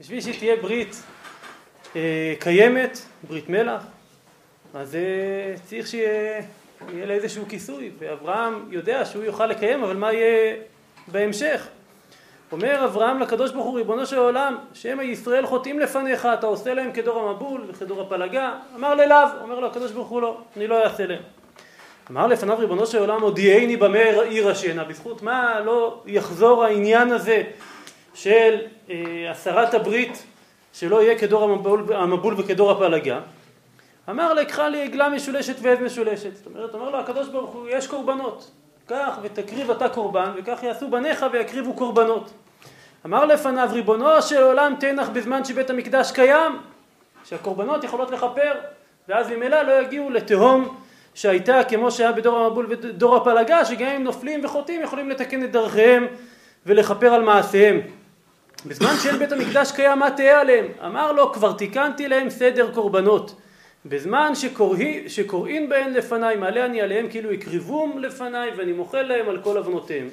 בשביל שתהיה ברית אה, קיימת, ברית מלח, אז אה, צריך שיהיה לה איזשהו כיסוי, ואברהם יודע שהוא יוכל לקיים, אבל מה יהיה בהמשך? אומר אברהם לקדוש ברוך הוא ריבונו של עולם שמא ישראל חוטאים לפניך אתה עושה להם כדור המבול וכדור הפלגה? אמר ללאו אומר לו הקדוש ברוך הוא לא אני לא אעשה להם. אמר לפניו ריבונו של עולם הודיעני במה עיר השינה בזכות מה לא יחזור העניין הזה של אה, הסרת הברית שלא יהיה כדור המבול, המבול וכדור הפלגה אמר לקחה לי עגלה משולשת ועז משולשת זאת אומרת אומר לו הקדוש ברוך הוא יש קורבנות קח ותקריב אתה קורבן וכך יעשו בניך ויקריבו קורבנות. אמר לפניו ריבונו של עולם תנח בזמן שבית המקדש קיים שהקורבנות יכולות לכפר ואז ממילא לא יגיעו לתהום שהייתה כמו שהיה בדור המבול ודור הפלגה שגם אם נופלים וחוטאים יכולים לתקן את דרכיהם ולכפר על מעשיהם. בזמן שאין בית המקדש קיים מה תהיה עליהם? אמר לו כבר תיקנתי להם סדר קורבנות בזמן שקוראין בהן לפניי מעלה אני עליהם כאילו הקריבום לפניי ואני מוחל להם על כל עוונותיהם.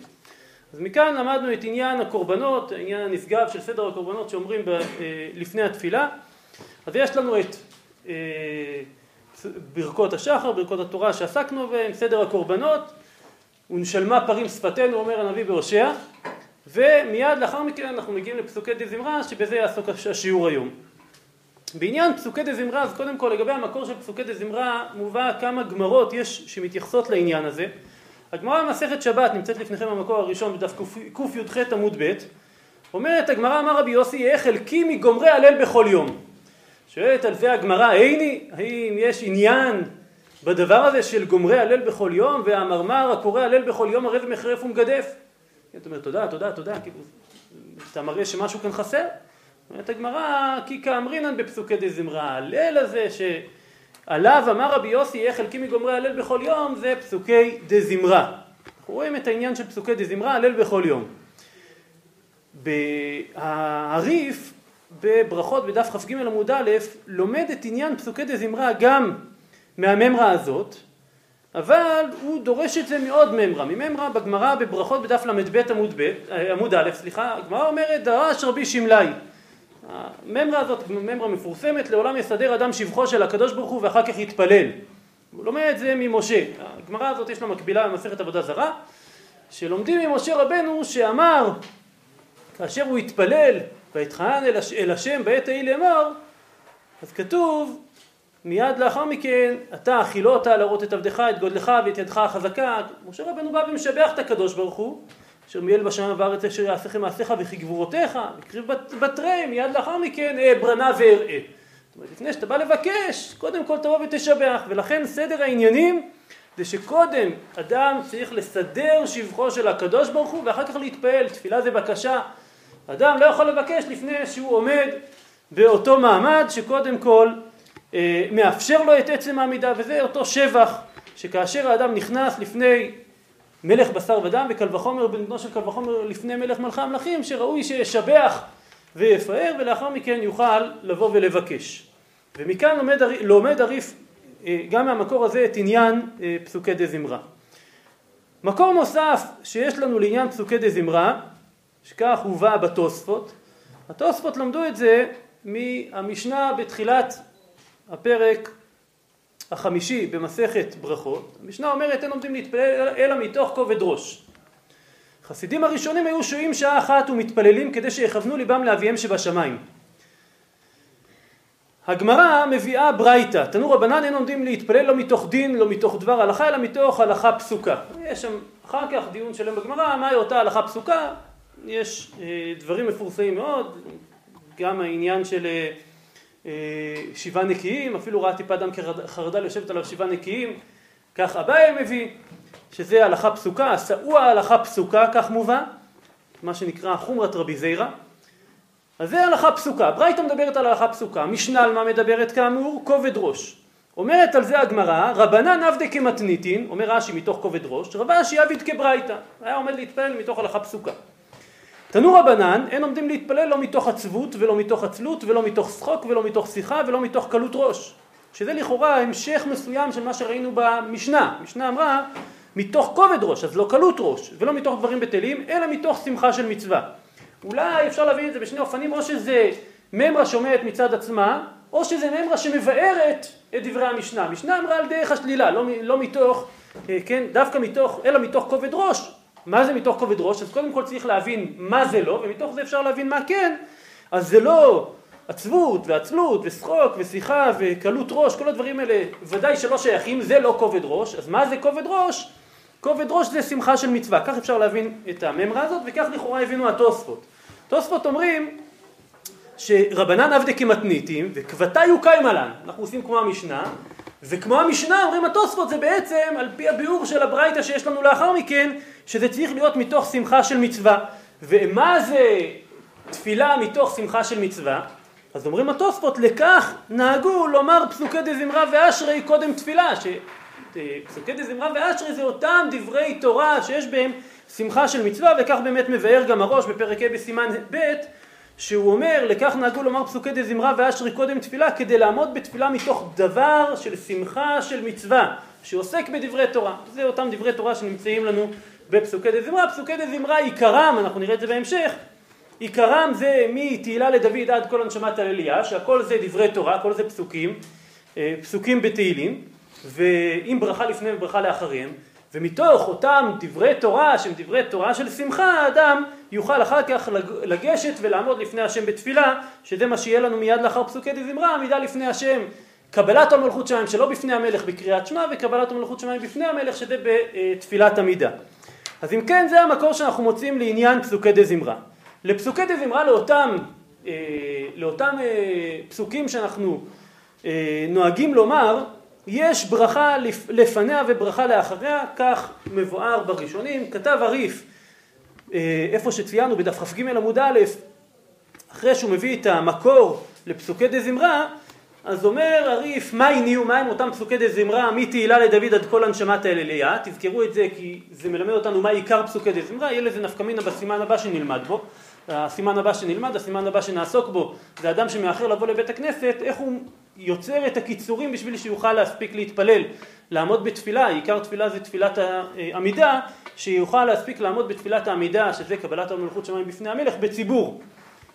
אז מכאן למדנו את עניין הקורבנות, עניין הנשגב של סדר הקורבנות שאומרים ב, אה, לפני התפילה. אז יש לנו את אה, ברכות השחר, ברכות התורה שעסקנו בהן, סדר הקורבנות, ונשלמה פרים שפתנו אומר הנביא בהושע, ומיד לאחר מכן אנחנו מגיעים לפסוקי דזמרה שבזה יעסוק השיעור היום. בעניין פסוקי דזמרה, אז קודם כל לגבי המקור של פסוקי דזמרה מובא כמה גמרות יש שמתייחסות לעניין הזה. הגמרא במסכת שבת נמצאת לפניכם במקור הראשון בדף קי"ח עמוד ב' אומרת הגמרא אמר רבי יוסי איך חלקי מגומרי הלל בכל יום. שואלת על זה הגמרא איני האם יש עניין בדבר הזה של גומרי הלל בכל יום והמרמר הקורא הלל בכל יום הרי זה מחרף ומגדף. אתה אומר תודה תודה תודה כאילו אתה מראה שמשהו כאן חסר אומרת הגמרא, כי כאמרינן בפסוקי דזמרה, ההלל הזה שעליו אמר רבי יוסי, יהיה חלקי מגומרי הלל בכל יום, זה פסוקי דזמרה. אנחנו רואים את העניין של פסוקי דזמרה, הלל בכל יום. הריף בברכות בדף כ"ג עמוד א' לומד את עניין פסוקי דזמרה גם מהממרה הזאת, אבל הוא דורש את זה מעוד ממרה. מממרה בגמרא בברכות בדף ל"ב עמוד, עמוד א', סליחה, הגמרא אומרת דרש רבי שמלאי הממרה הזאת ממרה מפורסמת, לעולם יסדר אדם שבחו של הקדוש ברוך הוא ואחר כך יתפלל. הוא לומד את זה ממשה. הגמרא הזאת יש לה מקבילה במסכת עבודה זרה, שלומדים ממשה רבנו שאמר, כאשר הוא התפלל ויתחנן אל, אל השם בעת ההיא לאמר, אז כתוב מיד לאחר מכן, אתה אכילותה להראות את עבדך, את גודלך ואת ידך החזקה. משה רבנו בא ומשבח את הקדוש ברוך הוא, אשר מיאל בשמיים ובארץ אשר יעשיכם מעשיך וכי גבורותיך, וקריב בתרי, מיד לאחר מכן אעברנה ואראה. זאת אומרת, לפני שאתה בא לבקש, קודם כל תבוא ותשבח, ולכן סדר העניינים זה שקודם אדם צריך לסדר שבחו של הקדוש ברוך הוא ואחר כך להתפעל, תפילה זה בקשה. אדם לא יכול לבקש לפני שהוא עומד באותו מעמד שקודם כל אה, מאפשר לו את עצם העמידה וזה אותו שבח שכאשר האדם נכנס לפני מלך בשר ודם וקל וחומר בן של קל וחומר לפני מלך מלכי המלכים שראוי שישבח ויפאר ולאחר מכן יוכל לבוא ולבקש. ומכאן לומד, לומד הריף אה, גם מהמקור הזה את עניין אה, פסוקי דה זמרה. מקור נוסף שיש לנו לעניין פסוקי דה זמרה, שכך הובא בתוספות, התוספות למדו את זה מהמשנה בתחילת הפרק החמישי במסכת ברכות, המשנה אומרת אין עומדים להתפלל אלא מתוך כובד ראש. חסידים הראשונים היו שוהים שעה אחת ומתפללים כדי שיכוונו ליבם לאביהם שבשמיים. הגמרא מביאה ברייתא, תנו רבנן אין עומדים להתפלל לא מתוך דין, לא מתוך דבר הלכה, אלא מתוך הלכה פסוקה. יש שם אחר כך דיון שלם בגמרא, מהי אותה הלכה פסוקה, יש אה, דברים מפורסמים מאוד, גם העניין של אה, שבעה נקיים, אפילו ראה טיפה דם כחרדל יושבת עליו שבעה נקיים, כך אביי מביא, שזה הלכה פסוקה, השאו ההלכה פסוקה, כך מובא, מה שנקרא חומרת רבי זיירא, אז זה הלכה פסוקה, ברייתא מדברת על הלכה פסוקה, משנה על מה מדברת כאמור? כובד ראש. אומרת על זה הגמרא, רבנן עבדי כמתניתין, אומר רש"י מתוך כובד ראש, רב אשי כברייתא, היה עומד להתפלל מתוך הלכה פסוקה. תנו רבנן, אין עומדים להתפלל לא מתוך עצבות ולא מתוך עצלות ולא מתוך שחוק ולא מתוך שיחה ולא מתוך קלות ראש. שזה לכאורה המשך מסוים של מה שראינו במשנה. המשנה אמרה מתוך כובד ראש, אז לא קלות ראש, ולא מתוך דברים בטלים, אלא מתוך שמחה של מצווה. אולי אפשר להבין את זה בשני אופנים, או שזה ממרה שומעת מצד עצמה, או שזה ממרה שמבארת את דברי המשנה. המשנה אמרה על דרך השלילה, לא, לא מתוך, אה, כן, דווקא מתוך, אלא מתוך כובד ראש. מה זה מתוך כובד ראש? אז קודם כל צריך להבין מה זה לא, ומתוך זה אפשר להבין מה כן. אז זה לא עצבות ועצלות ושחוק ושיחה וקלות ראש, כל הדברים האלה ודאי שלא שייכים, זה לא כובד ראש. אז מה זה כובד ראש? כובד ראש זה שמחה של מצווה, כך אפשר להבין את הממרה הזאת, וכך לכאורה הבינו התוספות. תוספות אומרים שרבנן עבדי כמתניתים וכבתי יוקיים עלן, אנחנו עושים כמו המשנה, וכמו המשנה אומרים התוספות זה בעצם על פי הביאור של הברייתא שיש לנו לאחר מכן, שזה צריך להיות מתוך שמחה של מצווה. ומה זה תפילה מתוך שמחה של מצווה? אז אומרים התוספות, לכך נהגו לומר פסוקי דזמרה ואשרי קודם תפילה, שפסוקי דזמרה ואשרי זה אותם דברי תורה שיש בהם שמחה של מצווה, וכך באמת מבאר גם הראש בפרק ה' בסימן ב', שהוא אומר, לכך נהגו לומר פסוקי דזמרה ואשרי קודם תפילה, כדי לעמוד בתפילה מתוך דבר של שמחה של מצווה, שעוסק בדברי תורה. זה אותם דברי תורה שנמצאים לנו בפסוקי דזמרה. פסוקי דזמרה עיקרם, אנחנו נראה את זה בהמשך, עיקרם זה מתהילה לדוד עד כל הנשמת הלליה, שהכל זה דברי תורה, כל זה פסוקים, אה, פסוקים בתהילים, ועם ברכה לפני וברכה לאחריהם, ומתוך אותם דברי תורה שהם דברי תורה של שמחה, האדם יוכל אחר כך לגשת ולעמוד לפני השם בתפילה, שזה מה שיהיה לנו מיד לאחר פסוקי דזמרה, עמידה לפני השם, קבלת המלכות שמיים שלא בפני המלך בקריאת שמע, וקבלת המלכות שמיים בפני המלך שזה בתפילת עמידה. אז אם כן זה המקור שאנחנו מוצאים לעניין פסוקי דזמרה. לפסוקי דזמרה לאותם, אה, לאותם אה, פסוקים שאנחנו אה, נוהגים לומר, יש ברכה לפניה וברכה לאחריה, כך מבואר בראשונים, כתב הריף איפה שציינו בדף כ"ג עמוד א', אחרי שהוא מביא את המקור לפסוקי דזמרה, אז אומר הריף, מה הניעו, מה הם אותם פסוקי דזמרה, מתהילה לדוד עד כל הנשמת האליליה, תזכרו את זה כי זה מלמד אותנו מה עיקר פסוקי דזמרה, יהיה לזה נפקא מינה בסימן הבא שנלמד בו. הסימן הבא שנלמד, הסימן הבא שנעסוק בו, זה אדם שמאחר לבוא לבית הכנסת, איך הוא יוצר את הקיצורים בשביל שיוכל להספיק להתפלל, לעמוד בתפילה, עיקר תפילה זה תפילת העמידה, שיוכל להספיק לעמוד בתפילת העמידה, שזה קבלת המלכות שמיים בפני המלך, בציבור.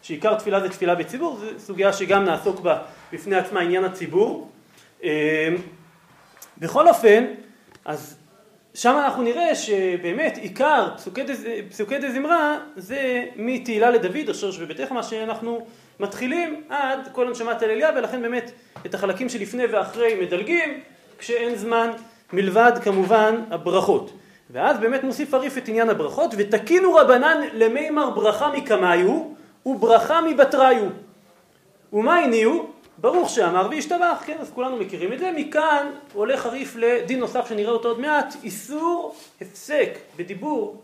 שעיקר תפילה זה תפילה בציבור, זו סוגיה שגם נעסוק בה בפני עצמה, עניין הציבור. אמ, בכל אופן, אז שם אנחנו נראה שבאמת עיקר פסוקי, פסוקי דזמרה זה מתהילה לדוד, אשר שבביתך, מה שאנחנו מתחילים עד כל הנשמת אל אליה, ולכן באמת את החלקים שלפני ואחרי מדלגים, כשאין זמן, מלבד כמובן הברכות. ואז באמת מוסיף הריף את עניין הברכות, ותקינו רבנן למימר ברכה מקמיו וברכה מבתריו. ומה הניעו? ברוך שאמר וישתבח, כן, אז כולנו מכירים את זה, מכאן עולה חריף לדין נוסף שנראה אותו עוד מעט, איסור הפסק בדיבור,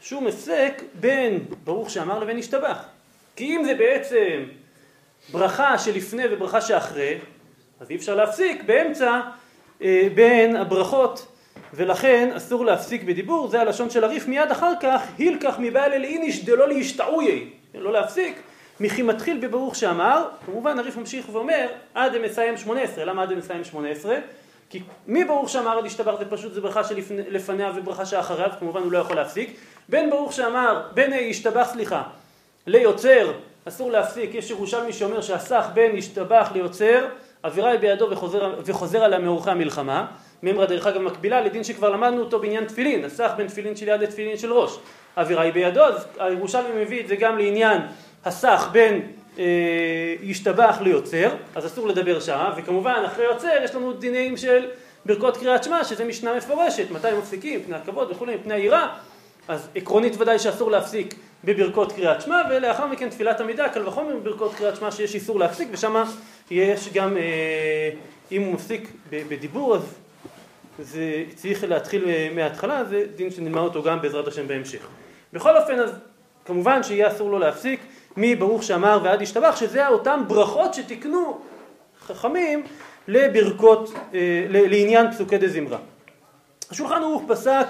שום הפסק בין ברוך שאמר לבין ישתבח. כי אם זה בעצם ברכה שלפני וברכה שאחרי, אז אי אפשר להפסיק באמצע אה, בין הברכות, ולכן אסור להפסיק בדיבור, זה הלשון של הריף מיד אחר כך, הילקח מבעל אל איניש דלא להשתעויי, לא להפסיק. מכי מתחיל בברוך שאמר, כמובן הריף ממשיך ואומר עד מסיים שמונה עשרה, למה עד מסיים שמונה עשרה? כי מי ברוך שאמר עד השתבח זה פשוט זה ברכה שלפניה וברכה שאחריו, כמובן הוא לא יכול להפסיק, בין ברוך שאמר, בין השתבח סליחה, ליוצר, אסור להפסיק, יש ירושלמי שאומר שהסך בין השתבח ליוצר, אווירה היא בידו וחוזר, וחוזר עליה מאורכי המלחמה, ממרה דרך אגב מקבילה לדין שכבר למדנו אותו בעניין תפילין, הסך בין תפילין של יד לתפילין של ראש, אווירה היא בידו, אז הירושלמי מביא את זה גם לעניין הסך בין אה, ישתבח ליוצר, אז אסור לדבר שעה, וכמובן אחרי יוצר יש לנו דינים של ברכות קריאת שמע, שזה משנה מפורשת, מתי מפסיקים, פני הכבוד וכולי, פני היראה, אז עקרונית ודאי שאסור להפסיק בברכות קריאת שמע, ולאחר מכן תפילת עמידה, קל וחומר בברכות קריאת שמע שיש איסור להפסיק, ושם יש גם, אה, אם הוא מפסיק בדיבור, אז זה צריך להתחיל אה, מההתחלה, זה דין שנלמד אותו גם בעזרת השם בהמשך. בכל אופן, אז כמובן שיהיה אסור לו להפסיק, מברוך שאמר ועד ישתבח, שזה אותם ברכות שתיקנו חכמים לברכות, אה, לעניין פסוקי דה זמרה. השולחן ערוך פסק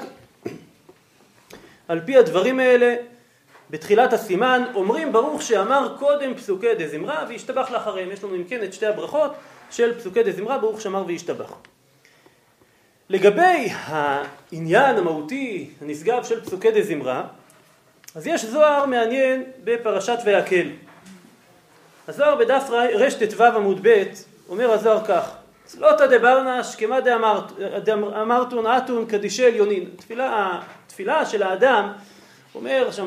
על פי הדברים האלה בתחילת הסימן, אומרים ברוך שאמר קודם פסוקי דה זמרה וישתבח לאחריהם. יש לנו אם כן את שתי הברכות של פסוקי דה זמרה, ברוך שאמר וישתבח. לגבי העניין המהותי הנשגב של פסוקי דה זמרה, אז יש זוהר מעניין בפרשת ויקל. הזוהר בדף רט"ו עמוד ב' אומר הזוהר כך צלותא דברנש כמא דאמרתון אתון קדישי עליונין תפילה, התפילה של האדם אומר שם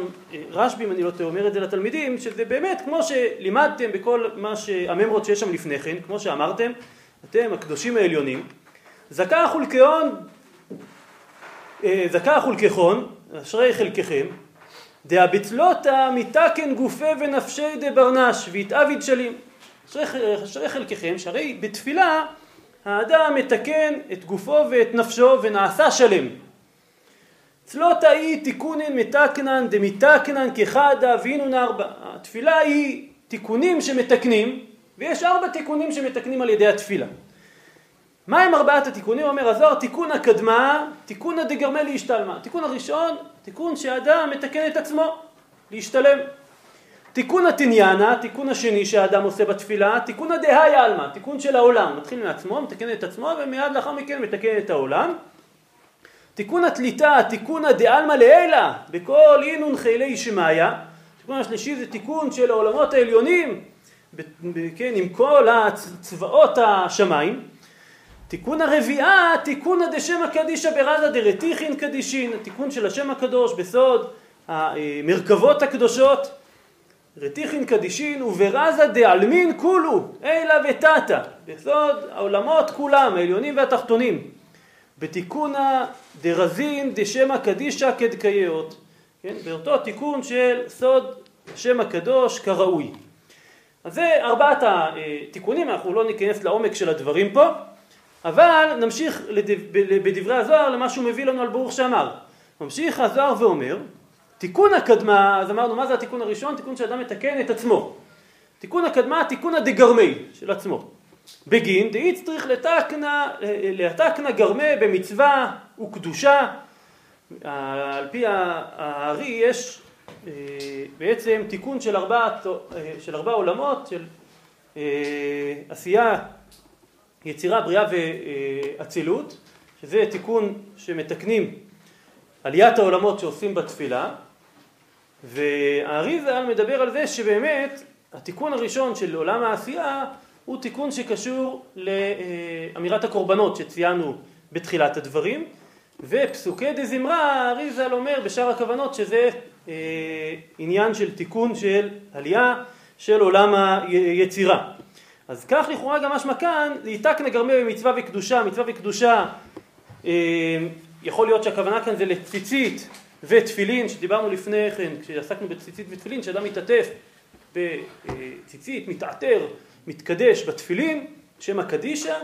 רשב"י אם אני לא טועה אומר את זה לתלמידים שזה באמת כמו שלימדתם בכל מה שהממרות שיש שם לפני כן כמו שאמרתם אתם הקדושים העליונים זכה חולקהון אה, זכה חולקכון אשרי חלקכם דהבצלותא מתקן גופי ונפשי דברנש ויתאביד שלים. אשרי חלקכם שהרי בתפילה האדם מתקן את גופו ואת נפשו ונעשה שלם. צלותא היא תיקונן מתקנן דמתקנן כחדה ואינון ארבע התפילה היא תיקונים שמתקנים ויש ארבע תיקונים שמתקנים על ידי התפילה מה הם ארבעת התיקונים? אומר הזוהר תיקון הקדמה, תיקון הדגרמלי השתלמה. תיקון הראשון, תיקון שהאדם מתקן את עצמו, להשתלם. תיקון התניאנה, תיקון השני שהאדם עושה בתפילה, תיקון הדהאי עלמא, תיקון של העולם, מתחיל מעצמו, מתקן את עצמו ומיד לאחר מכן מתקן את העולם. תיקון התליטה, תיקון הדעלמא לעילא, בכל אינון חילי שמעיה. תיקון השלישי זה תיקון של העולמות העליונים, כן, עם כל צבאות השמיים. תיקון הרביעה, תיקון דשם הקדישא ברזה דרתיכין קדישין, תיקון של השם הקדוש בסוד המרכבות הקדושות, רתיכין קדישין וברזה דעלמין כולו, אילה ותתא, בסוד העולמות כולם, העליונים והתחתונים, בתיקונה דרזין דשם הקדישא כדקייאות, כן, באותו תיקון של סוד שם הקדוש כראוי. אז זה ארבעת התיקונים, אנחנו לא ניכנס לעומק של הדברים פה אבל נמשיך בדברי הזוהר למה שהוא מביא לנו על ברוך שאמר. ממשיך הזוהר ואומר, תיקון הקדמה, אז אמרנו מה זה התיקון הראשון? תיקון שאדם מתקן את עצמו. תיקון הקדמה, תיקון הדגרמי של עצמו. בגין דאיץ צריך לתקנה, לתקנה גרמה במצווה וקדושה. על פי הארי יש אה, בעצם תיקון של ארבע, אה, של ארבע עולמות של אה, עשייה יצירה, בריאה ואצילות, שזה תיקון שמתקנים עליית העולמות שעושים בתפילה, והארי ז"ל מדבר על זה שבאמת התיקון הראשון של עולם העשייה הוא תיקון שקשור לאמירת הקורבנות שציינו בתחילת הדברים, ופסוקי דה זמרה, הארי ז"ל אומר בשאר הכוונות שזה אה, עניין של תיקון של עלייה של עולם היצירה. אז כך לכאורה גם משמע כאן, להיתק נגרמה במצווה וקדושה, מצווה וקדושה אה, יכול להיות שהכוונה כאן זה לציצית ותפילין, שדיברנו לפני כן, כשעסקנו בציצית ותפילין, שאדם מתעטף בציצית, מתעטר, מתקדש בתפילין, שם הקדישה,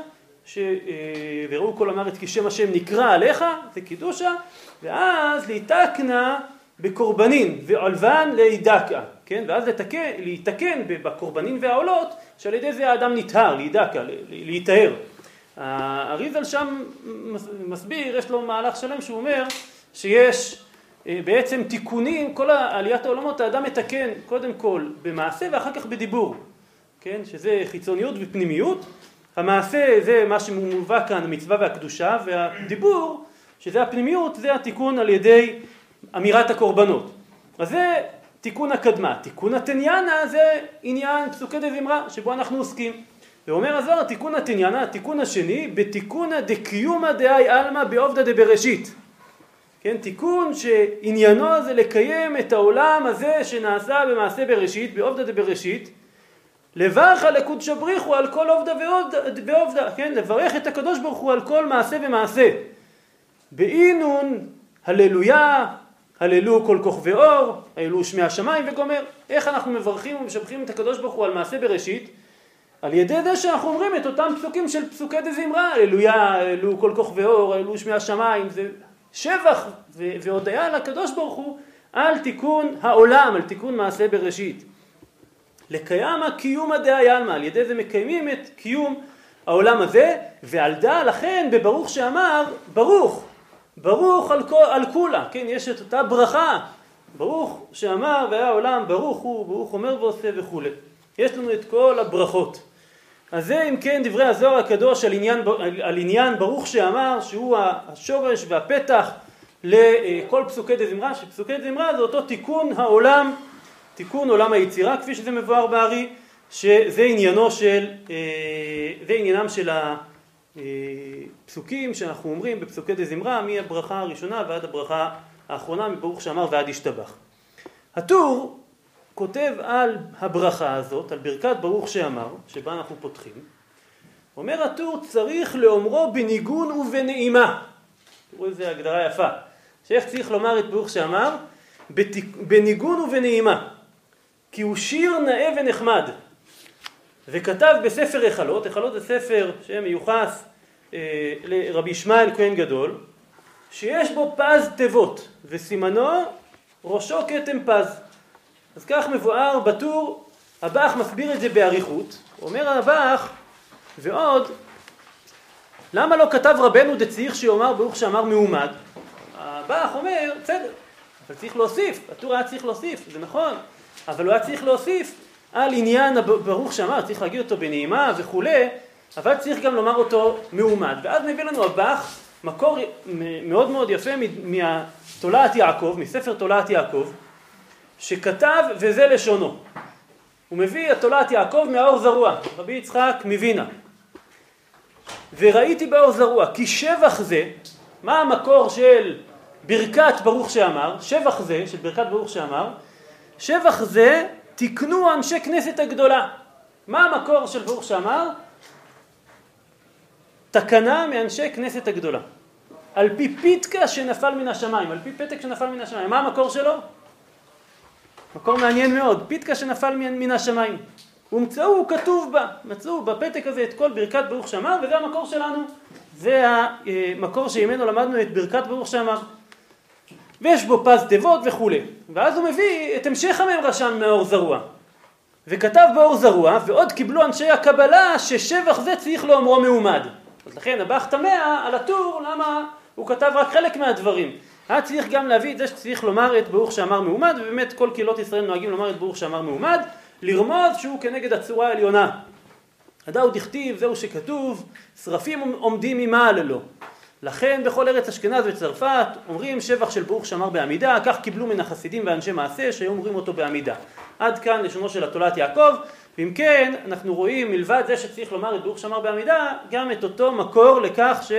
ש... אה, וראו כל המרת כי שם השם נקרא עליך, זה קידושה, ואז להיתקנה בקורבנין ועולבן להידקה, כן? ואז לתקן, להיתקן בקורבנין והעולות שעל ידי זה האדם נטהר, להידקה, להיטהר. האריזל שם מסביר, יש לו מהלך שלם שהוא אומר שיש אה, בעצם תיקונים, כל עליית העולמות האדם מתקן קודם כל במעשה ואחר כך בדיבור, כן? שזה חיצוניות ופנימיות. המעשה זה מה שמובא כאן, המצווה והקדושה, והדיבור, שזה הפנימיות, זה התיקון על ידי אמירת הקורבנות. אז זה תיקון הקדמה. תיקון התניאנה זה עניין פסוקי דזמרה שבו אנחנו עוסקים. ואומר הזוהר תיקון התניאנה, התיקון השני, בתיקונא דקיומא דאי עלמא בעובדא דבראשית. כן, תיקון שעניינו זה לקיים את העולם הזה שנעשה במעשה בראשית, בעובדא דבראשית, לברך לקודשא בריחו על כל עובדא ועובדא, כן, לברך את הקדוש ברוך הוא על כל מעשה ומעשה. באינון, הללויה, הללו כל כוכבי אור, הללו שמי השמיים וגומר. איך אנחנו מברכים ומשבחים את הקדוש ברוך הוא על מעשה בראשית? על ידי זה שאנחנו אומרים את אותם פסוקים של פסוקי דזמרה, הללויה, הללו כל כוכבי אור, הללו שמי השמיים, זה שבח והודיה לקדוש ברוך הוא על תיקון העולם, על תיקון מעשה בראשית. לקיים הקיום הדעה ילמה, על ידי זה מקיימים את קיום העולם הזה, ועל דעה לכן בברוך שאמר, ברוך, ברוך על, כל, על כולה, כן, יש את אותה ברכה, ברוך שאמר והיה עולם ברוך הוא, ברוך אומר ועושה וכולי. יש לנו את כל הברכות. אז זה אם כן דברי הזוהר הקדוש על עניין, על עניין ברוך שאמר שהוא השורש והפתח לכל פסוקי דזמרה, שפסוקי דזמרה זה אותו תיקון העולם, תיקון עולם היצירה כפי שזה מבואר בארי, שזה עניינו של, זה עניינם של הפסוקים שאנחנו אומרים בפסוקי דה זמרה מהברכה הראשונה ועד הברכה האחרונה מברוך שאמר ועד ישתבח. הטור כותב על הברכה הזאת, על ברכת ברוך שאמר, שבה אנחנו פותחים, אומר הטור צריך לאומרו בניגון ובנעימה. תראו איזה הגדרה יפה. שאיך צריך לומר את ברוך שאמר? בניגון ובנעימה. כי הוא שיר נאה ונחמד. וכתב בספר היכלות, היכלות זה ספר שמיוחס אה, לרבי ישמעאל כהן גדול, שיש בו פז תיבות, וסימנו ראשו כתם פז. אז כך מבואר בטור, הבאח מסביר את זה באריכות, אומר הבאח, ועוד, למה לא כתב רבנו דצריך שיאמר ברוך שאמר מעומד? הבאח אומר, בסדר, אבל צריך להוסיף, הטור היה צריך להוסיף, זה נכון, אבל הוא היה צריך להוסיף על עניין ברוך שאמר, צריך להגיד אותו בנעימה וכולי, אבל צריך גם לומר אותו מעומד. ואז מביא לנו הבאח מקור מאוד מאוד יפה מתולעת יעקב, מספר תולעת יעקב, שכתב וזה לשונו. הוא מביא את תולעת יעקב מהאור זרוע, רבי יצחק מווינה. וראיתי באור זרוע כי שבח זה, מה המקור של ברכת ברוך שאמר, שבח זה, של ברכת ברוך שאמר, שבח זה תקנו אנשי כנסת הגדולה. מה המקור של ברוך שאמר? תקנה מאנשי כנסת הגדולה. על פי פיתקה שנפל מן השמיים, על פי פתק שנפל מן השמיים. מה המקור שלו? מקור מעניין מאוד, פיתקה שנפל מן השמיים. ומצאו, כתוב בה, מצאו בפתק הזה את כל ברכת ברוך שאמר, וזה המקור שלנו. זה המקור שממנו למדנו את ברכת ברוך שאמר. ויש בו פז תיבות וכולי. ואז הוא מביא את המשך הממרשן מהאור זרוע. וכתב באור זרוע, ועוד קיבלו אנשי הקבלה ששבח זה צריך לאומרו מעומד. אז לכן הבח תמה על הטור, למה הוא כתב רק חלק מהדברים. היה צריך גם להביא את זה שצריך לומר את ברוך שאמר מעומד, ובאמת כל קהילות ישראל נוהגים לומר את ברוך שאמר מעומד, לרמוז שהוא כנגד הצורה העליונה. הדאו דכתיב, זהו שכתוב, שרפים עומדים ממעללו. לכן בכל ארץ אשכנז וצרפת אומרים שבח של ברוך שאמר בעמידה, כך קיבלו מן החסידים ואנשי מעשה שהיו אומרים אותו בעמידה. עד כאן לשונו של התולת יעקב, ואם כן אנחנו רואים מלבד זה שצריך לומר את ברוך שאמר בעמידה, גם את אותו מקור לכך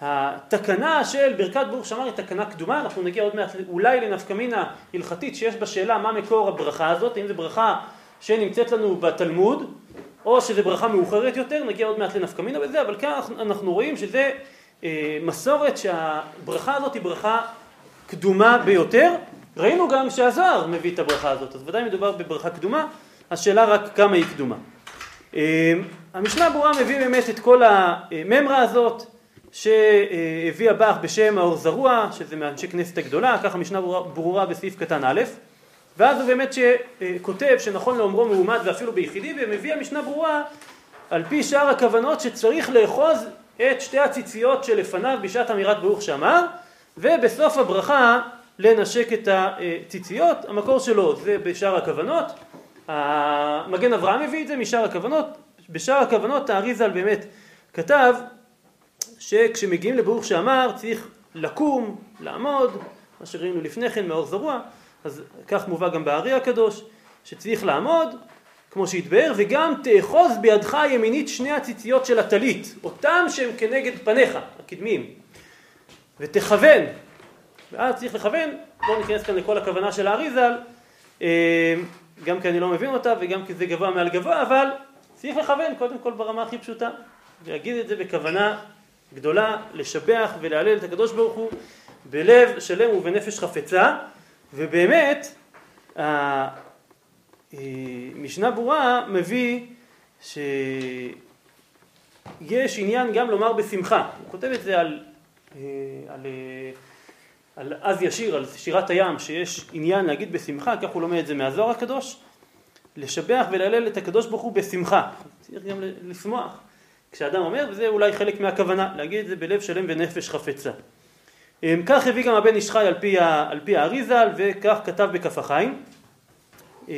שהתקנה של ברכת ברוך שאמר היא תקנה קדומה, אנחנו נגיע עוד מעט אולי לנפקמינה הלכתית שיש בה שאלה מה מקור הברכה הזאת, אם זו ברכה שנמצאת לנו בתלמוד, או שזו ברכה מאוחרת יותר, נגיע עוד מעט לנפקמינה בזה, אבל כאן אנחנו רואים שזה מסורת שהברכה הזאת היא ברכה קדומה ביותר. ראינו גם שהזוהר מביא את הברכה הזאת, אז ודאי מדובר בברכה קדומה, השאלה רק כמה היא קדומה. אה, המשנה ברורה מביא באמת את כל הממרה הזאת שהביא הבח בשם האור זרוע, שזה מאנשי כנסת הגדולה, ככה משנה ברורה, בסעיף קטן א', ואז הוא באמת שכותב שנכון לאומרו מעומד ואפילו ביחידי, ומביא המשנה ברורה על פי שאר הכוונות שצריך לאחוז את שתי הציציות שלפניו בשעת אמירת ברוך שאמר, ובסוף הברכה לנשק את הציציות, המקור שלו זה בשאר הכוונות, מגן אברהם הביא את זה משאר הכוונות, בשאר הכוונות האריזל באמת כתב שכשמגיעים לברוך שאמר צריך לקום, לעמוד, מה שראינו לפני כן מאור זרוע, אז כך מובא גם בארי הקדוש, שצריך לעמוד, כמו שהתבאר, וגם תאחוז בידך הימינית שני הציציות של הטלית, אותם שהם כנגד פניך, הקדמיים, ותכוון, ואז צריך לכוון, לא ניכנס כאן לכל הכוונה של האריזל, אה, גם כי אני לא מבין אותה וגם כי זה גבוה מעל גבוה, אבל צריך לכוון קודם כל ברמה הכי פשוטה, ולהגיד את זה בכוונה גדולה, לשבח ולהלל את הקדוש ברוך הוא בלב שלם ובנפש חפצה, ובאמת משנה ברורה מביא שיש עניין גם לומר בשמחה. הוא כותב את זה על, אה, על, אה, על אז ישיר, על שירת הים, שיש עניין להגיד בשמחה, כך הוא לומד את זה מהזוהר הקדוש, לשבח ולהלל את הקדוש ברוך הוא בשמחה. צריך גם לשמוח. כשאדם אומר, וזה אולי חלק מהכוונה, להגיד את זה בלב שלם ונפש חפצה. אה, כך הביא גם הבן איש חי על פי, על וכך כתב בכף החיים. אמ,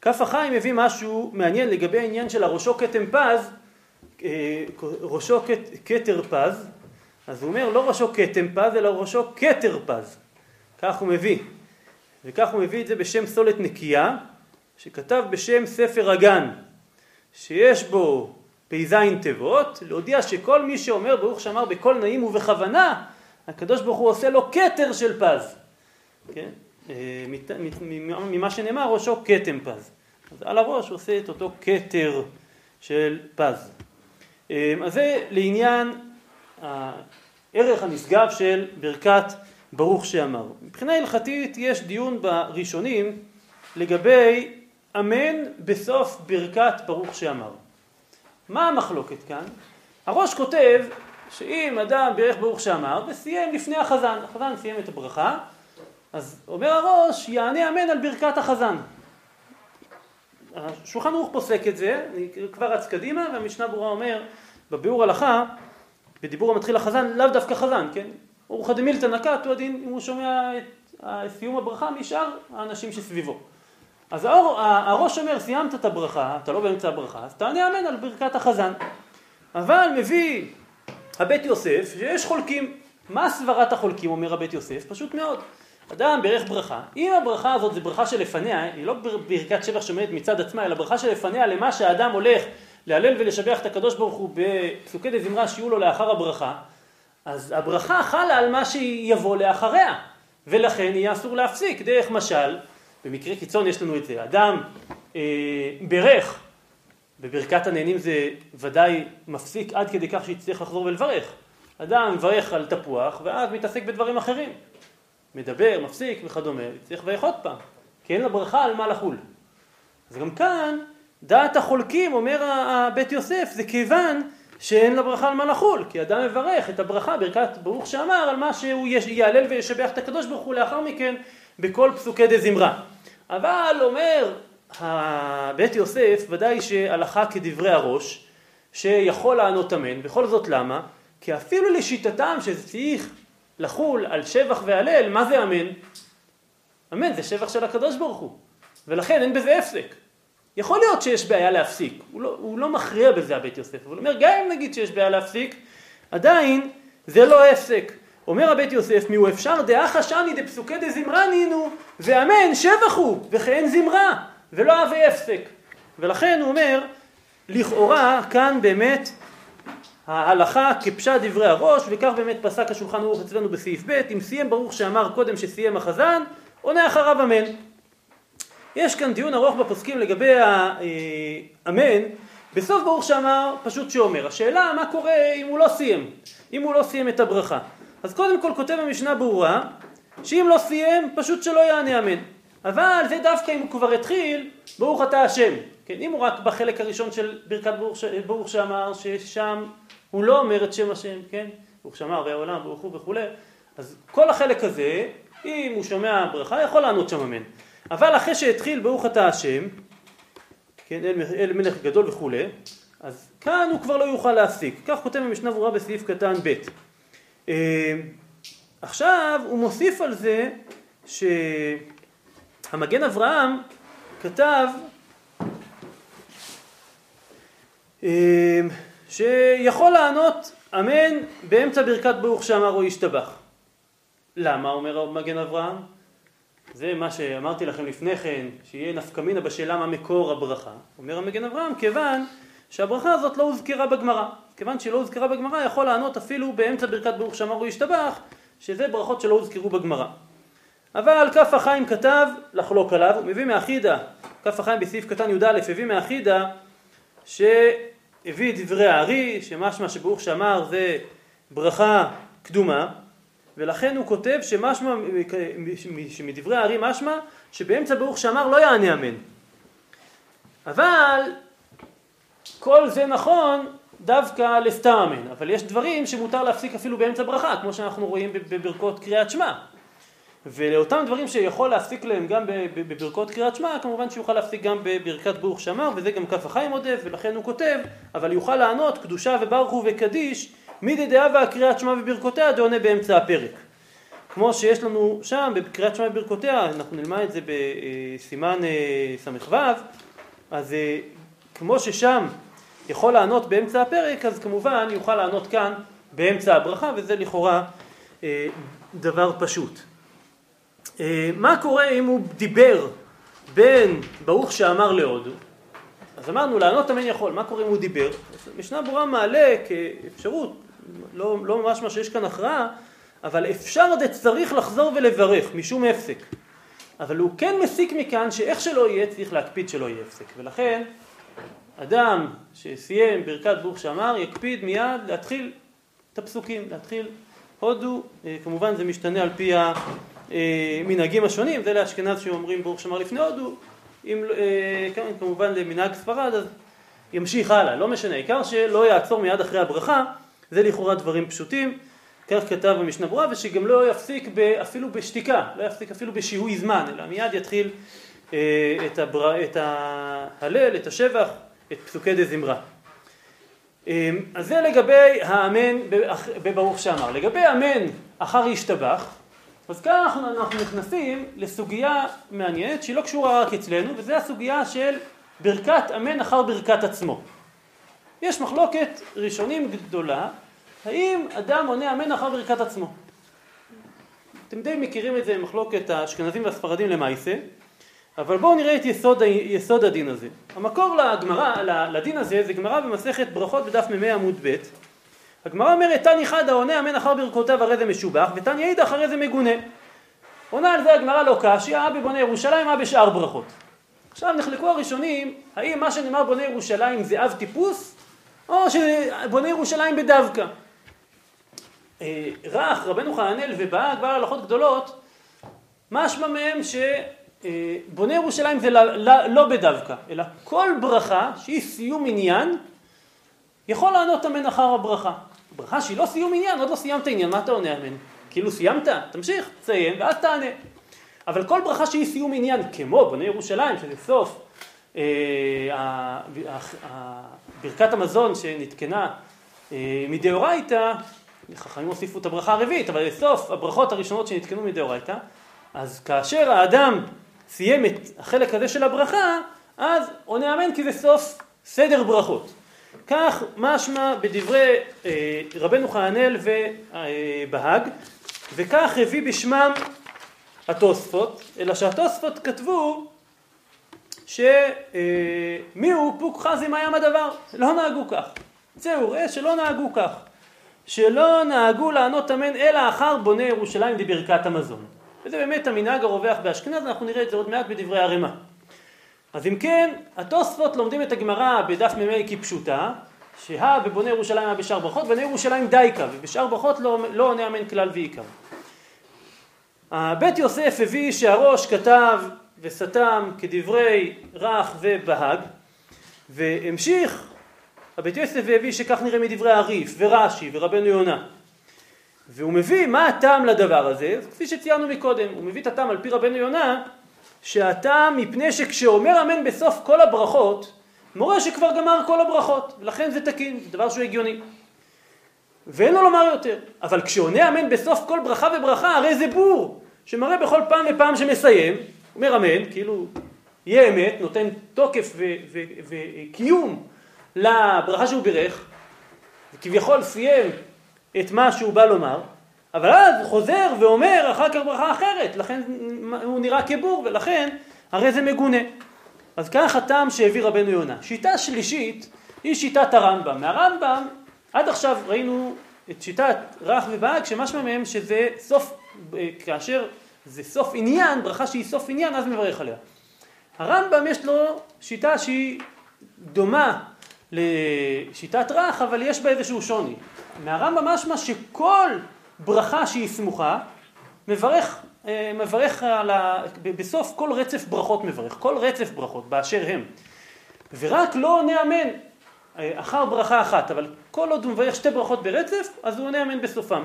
כף החיים מביא משהו מעניין לגבי העניין של הראשו כתם פז, אה, ראשו כתר פז, אז הוא אומר לא ראשו כתם פז אלא ראשו כתר פז, כך הוא מביא, וכך הוא מביא את זה בשם סולת נקייה, שכתב בשם ספר הגן, שיש בו פ"ז תיבות, להודיע שכל מי שאומר ברוך שאמר בקול נעים ובכוונה, הקדוש ברוך הוא עושה לו כתר של פז. כן? אה, ממה שנאמר ראשו כתם פז. אז על הראש הוא עושה את אותו כתר של פז. אה, אז זה לעניין הערך הנשגב של ברכת ברוך שאמר. מבחינה הלכתית יש דיון בראשונים לגבי אמן בסוף ברכת ברוך שאמר. מה המחלוקת כאן? הראש כותב שאם אדם בירך ברוך שאמר וסיים לפני החזן, החזן סיים את הברכה, אז אומר הראש יענה אמן על ברכת החזן. השולחן ערוך פוסק את זה, אני כבר רץ קדימה והמשנה ברורה אומר בביאור הלכה, בדיבור המתחיל החזן, לאו דווקא חזן, כן? אורחא דמילתא נקט הוא הדין אם הוא שומע את סיום הברכה משאר האנשים שסביבו. אז האור, הראש אומר סיימת את הברכה, אתה לא באמצע הברכה, אז תענה אמן על ברכת החזן. אבל מביא הבית יוסף שיש חולקים. מה סברת החולקים אומר הבית יוסף? פשוט מאוד. אדם בירך ברכה, אם הברכה הזאת זה ברכה שלפניה, היא לא ברכת שבח שעומדת מצד עצמה, אלא ברכה שלפניה למה שהאדם הולך להלל ולשבח את הקדוש ברוך הוא בפסוקי דזמרה שיהיו לו לאחר הברכה, אז הברכה חלה על מה שיבוא לאחריה, ולכן יהיה אסור להפסיק. דרך משל, במקרה קיצון יש לנו את זה, אדם אה, ברך, בברכת הנהנים זה ודאי מפסיק עד כדי כך שיצטרך לחזור ולברך. אדם מברך על תפוח ואז מתעסק בדברים אחרים. מדבר, מפסיק וכדומה, צריך לברך עוד פעם, כי אין לברכה על מה לחול. אז גם כאן, דעת החולקים, אומר הבית יוסף, זה כיוון שאין לברכה על מה לחול, כי אדם מברך את הברכה, ברכת ברוך שאמר, על מה שהוא יעלל וישבח את הקדוש ברוך הוא לאחר מכן בכל פסוקי דזמרה. אבל אומר בית יוסף, ודאי שהלכה כדברי הראש, שיכול לענות אמן, בכל זאת למה? כי אפילו לשיטתם שזה צריך לחול על שבח והלל, מה זה אמן? אמן זה שבח של הקדוש ברוך הוא, ולכן אין בזה הפסק. יכול להיות שיש בעיה להפסיק, הוא לא, הוא לא מכריע בזה הבית יוסף, אבל הוא אומר גם אם נגיד שיש בעיה להפסיק, עדיין זה לא הפסק. אומר הבית יוסף, מיהו אפשר דעה חשני דפסוקי דזמרה נינו, ואמן שבח הוא, וכן זמרה, ולא אהבי הפסק. ולכן הוא אומר, לכאורה כאן באמת ההלכה כפשט דברי הראש, וכך באמת פסק השולחן ערוך אצלנו בסעיף ב', אם סיים ברוך שאמר קודם שסיים החזן, עונה אחריו אמן. יש כאן דיון ארוך בפוסקים לגבי האמן, בסוף ברוך שאמר פשוט שאומר. השאלה מה קורה אם הוא לא סיים, אם הוא לא סיים את הברכה. אז קודם כל כותב המשנה ברורה, שאם לא סיים פשוט שלא יענה אמן. אבל זה דווקא אם הוא כבר התחיל, ברוך אתה השם. כן, אם הוא רק בחלק הראשון של ברכת ברוך, ברוך שאמר, ששם הוא לא אומר את שם השם, כן? ברוך שאמר והעולם ברוך הוא וכולי, אז כל החלק הזה, אם הוא שומע ברכה, יכול לענות שם אמן. אבל אחרי שהתחיל ברוך אתה השם, כן, אל, אל מלך גדול וכולי, אז כאן הוא כבר לא יוכל להפסיק. כך כותב המשנה ברורה בסעיף קטן ב'. אה, עכשיו הוא מוסיף על זה שהמגן אברהם כתב אה, שיכול לענות אמן באמצע ברכת ברוך שאמר או ישתבח. למה אומר מגן אברהם? זה מה שאמרתי לכם לפני כן, שיהיה נפקא מינה בשאלה מה מקור הברכה. אומר המגן אברהם, כיוון שהברכה הזאת לא הוזכרה בגמרא. כיוון שהיא לא הוזכרה בגמרא, יכול לענות אפילו באמצע ברכת ברוך שאמר הוא ישתבח, שזה ברכות שלא הוזכרו בגמרא. אבל כף החיים כתב לחלוק עליו, הוא מביא מאחידה, כף החיים בסעיף קטן י"א הביא מאחידה שהביא את דברי הארי, שמשמע שברוך שאמר זה ברכה קדומה, ולכן הוא כותב שמשמע, שמדברי הארי משמע שבאמצע ברוך שאמר לא יענה אמן. אבל כל זה נכון דווקא לסתם אמן, אבל יש דברים שמותר להפסיק אפילו באמצע ברכה, כמו שאנחנו רואים בברכות קריאת שמע. ולאותם דברים שיכול להפסיק להם גם בברכות קריאת שמע, כמובן שיוכל להפסיק גם בברכת ברוך שמר, וזה גם כף החיים עודף, ולכן הוא כותב, אבל יוכל לענות קדושה וברכו וקדיש, מידי דאבה קריאת שמע וברכותיה דעונה באמצע הפרק. כמו שיש לנו שם בקריאת שמע וברכותיה, אנחנו נלמד את זה בסימן אה, ס"ו, אז אה, כמו ששם יכול לענות באמצע הפרק, אז כמובן יוכל לענות כאן באמצע הברכה, וזה לכאורה אה, דבר פשוט. מה קורה אם הוא דיבר בין ברוך שאמר להודו, אז אמרנו לענות אמן יכול, מה קורה אם הוא דיבר? משנה ברורה מעלה כאפשרות, לא, לא ממש מה שיש כאן הכרעה, אבל אפשר צריך לחזור ולברך משום הפסק. אבל הוא כן מסיק מכאן שאיך שלא יהיה צריך להקפיד שלא יהיה הפסק. ולכן אדם שסיים ברכת ברוך שאמר יקפיד מיד להתחיל את הפסוקים, להתחיל הודו, אה, כמובן זה משתנה על פי המנהגים השונים, זה לאשכנז שאומרים ברוך שאמר לפני הודו, אם אה, כמובן למנהג ספרד אז ימשיך הלאה, לא משנה, העיקר שלא יעצור מיד אחרי הברכה, זה לכאורה דברים פשוטים, כך כתב במשנה ברורה, ושגם לא יפסיק אפילו בשתיקה, לא יפסיק אפילו בשיהוי זמן, אלא מיד יתחיל אה, את, הבר... את ההלל, את השבח, את פסוקי דה זמרה. אז זה לגבי האמן בברוך שאמר. לגבי אמן אחר ישתבח, אז כאן אנחנו, אנחנו נכנסים לסוגיה מעניינת שהיא לא קשורה רק אצלנו, וזו הסוגיה של ברכת אמן אחר ברכת עצמו. יש מחלוקת ראשונים גדולה, האם אדם עונה אמן אחר ברכת עצמו. אתם די מכירים את זה, מחלוקת האשכנזים והספרדים למעשה, אבל בואו נראה את יסוד, יסוד הדין הזה. המקור לגמרא, לדין הזה זה גמרא במסכת ברכות בדף מ"ה עמוד ב'. הגמרא אומרת תני חד העונה אמן אחר ברכותיו הרי זה משובח ותני עיד אחרי זה מגונה. עונה על זה הגמרא לא קשיא, אבי בונה ירושלים, אבי בשאר ברכות. עכשיו נחלקו הראשונים, האם מה שנאמר בונה ירושלים זה אב טיפוס, או שבונה ירושלים בדווקא. אה, רך, רבנו חננאל ובא כבר הלכות גדולות, משמע מהם ש... אה, ירושלים זה לא, לא, לא בדווקא, אלא כל ברכה שהיא סיום עניין, יכול לענות אמן אחר הברכה. ברכה שהיא לא סיום עניין, עוד לא סיימת עניין, מה אתה עונה אמן? כאילו סיימת? תמשיך, תסיים, ואז תענה. אבל כל ברכה שהיא סיום עניין, כמו בונה ירושלים, שזה סוף אה, ברכת המזון שנתקנה אה, מדאורייתא, חכמים הוסיפו את הברכה הרביעית, אבל לסוף הברכות הראשונות שנתקנו מדאורייתא, אז כאשר האדם סיים את החלק הזה של הברכה, אז עונה אמן כי זה סוף סדר ברכות. כך משמע בדברי אה, רבנו חננאל ובהאג, וכך הביא בשמם התוספות, אלא שהתוספות כתבו שמי אה, פוק חזי מה ים הדבר, לא נהגו כך. זהו, ראה שלא נהגו כך. שלא נהגו לענות אמן אלא אחר בונה ירושלים דברכת המזון. וזה באמת המנהג הרווח באשכנז, אנחנו נראה את זה עוד מעט בדברי הרמ"א. אז אם כן, התוספות לומדים את הגמרא בדף מ"ה כפשוטה, שהא בבונה ירושלים היה בשאר ברכות, בונה ירושלים דייקה, ובשאר ברכות לא, לא עונה אמן כלל ועיקר. בית יוסף הביא שהראש כתב וסתם כדברי רך ובהג, והמשיך הבית יוסף והביא שכך נראה מדברי הריף ורש"י ורבנו יונה. והוא מביא מה הטעם לדבר הזה, כפי שציינו מקודם, הוא מביא את הטעם על פי רבנו יונה, שהטעם מפני שכשאומר אמן בסוף כל הברכות, מורה שכבר גמר כל הברכות, ולכן זה תקין, זה דבר שהוא הגיוני. ואין לו לומר יותר, אבל כשעונה אמן בסוף כל ברכה וברכה, הרי זה בור, שמראה בכל פעם ופעם שמסיים, אומר אמן, כאילו יהיה אמת, נותן תוקף וקיום לברכה שהוא בירך, וכביכול סיים את מה שהוא בא לומר, אבל אז חוזר ואומר אחר כך ברכה אחרת, לכן הוא נראה כבור ולכן הרי זה מגונה. אז כך הטעם שהביא רבנו יונה. שיטה שלישית היא שיטת הרמב"ם. מהרמב"ם עד עכשיו ראינו את שיטת רך ובאג שמשמע מהם שזה סוף, כאשר זה סוף עניין, ברכה שהיא סוף עניין אז מברך עליה. הרמב"ם יש לו שיטה שהיא דומה לשיטת רך אבל יש בה איזשהו שוני. מהרמב"ם משמע שכל ברכה שהיא סמוכה, מברך, אה, מברך על ה... בסוף כל רצף ברכות מברך, כל רצף ברכות באשר הם. ורק לא עונה אמן אה, אחר ברכה אחת, אבל כל עוד הוא מברך שתי ברכות ברצף, אז הוא עונה אמן בסופם.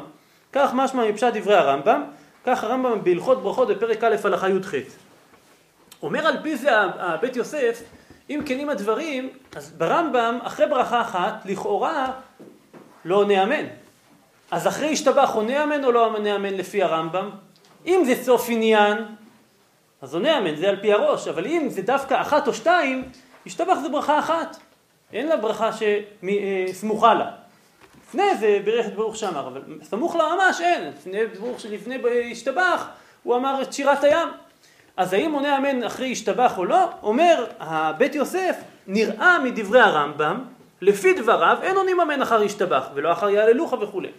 כך משמע מפשט דברי הרמב"ם, כך הרמב"ם בהלכות ברכות בפרק א' הלכה י"ח. אומר על פי זה הבית יוסף, אם כנים הדברים, אז ברמב"ם, אחרי ברכה אחת, לכאורה לא עונה אמן. אז אחרי השתבח עונה אמן או לא עונה אמן לפי הרמב"ם? אם זה סוף עניין, אז עונה אמן, זה על פי הראש, אבל אם זה דווקא אחת או שתיים, השתבח זה ברכה אחת. אין לה ברכה שסמוכה לה. לפני זה בירך את ברוך שאמר, אבל סמוך לה ממש אין. לפני ברוך שלפני השתבח, הוא אמר את שירת הים. אז האם עונה אמן אחרי השתבח או לא? אומר הבית יוסף, נראה מדברי הרמב"ם, לפי דבריו אין עונים אמן אחר השתבח ולא אחר יהללוך וכולי.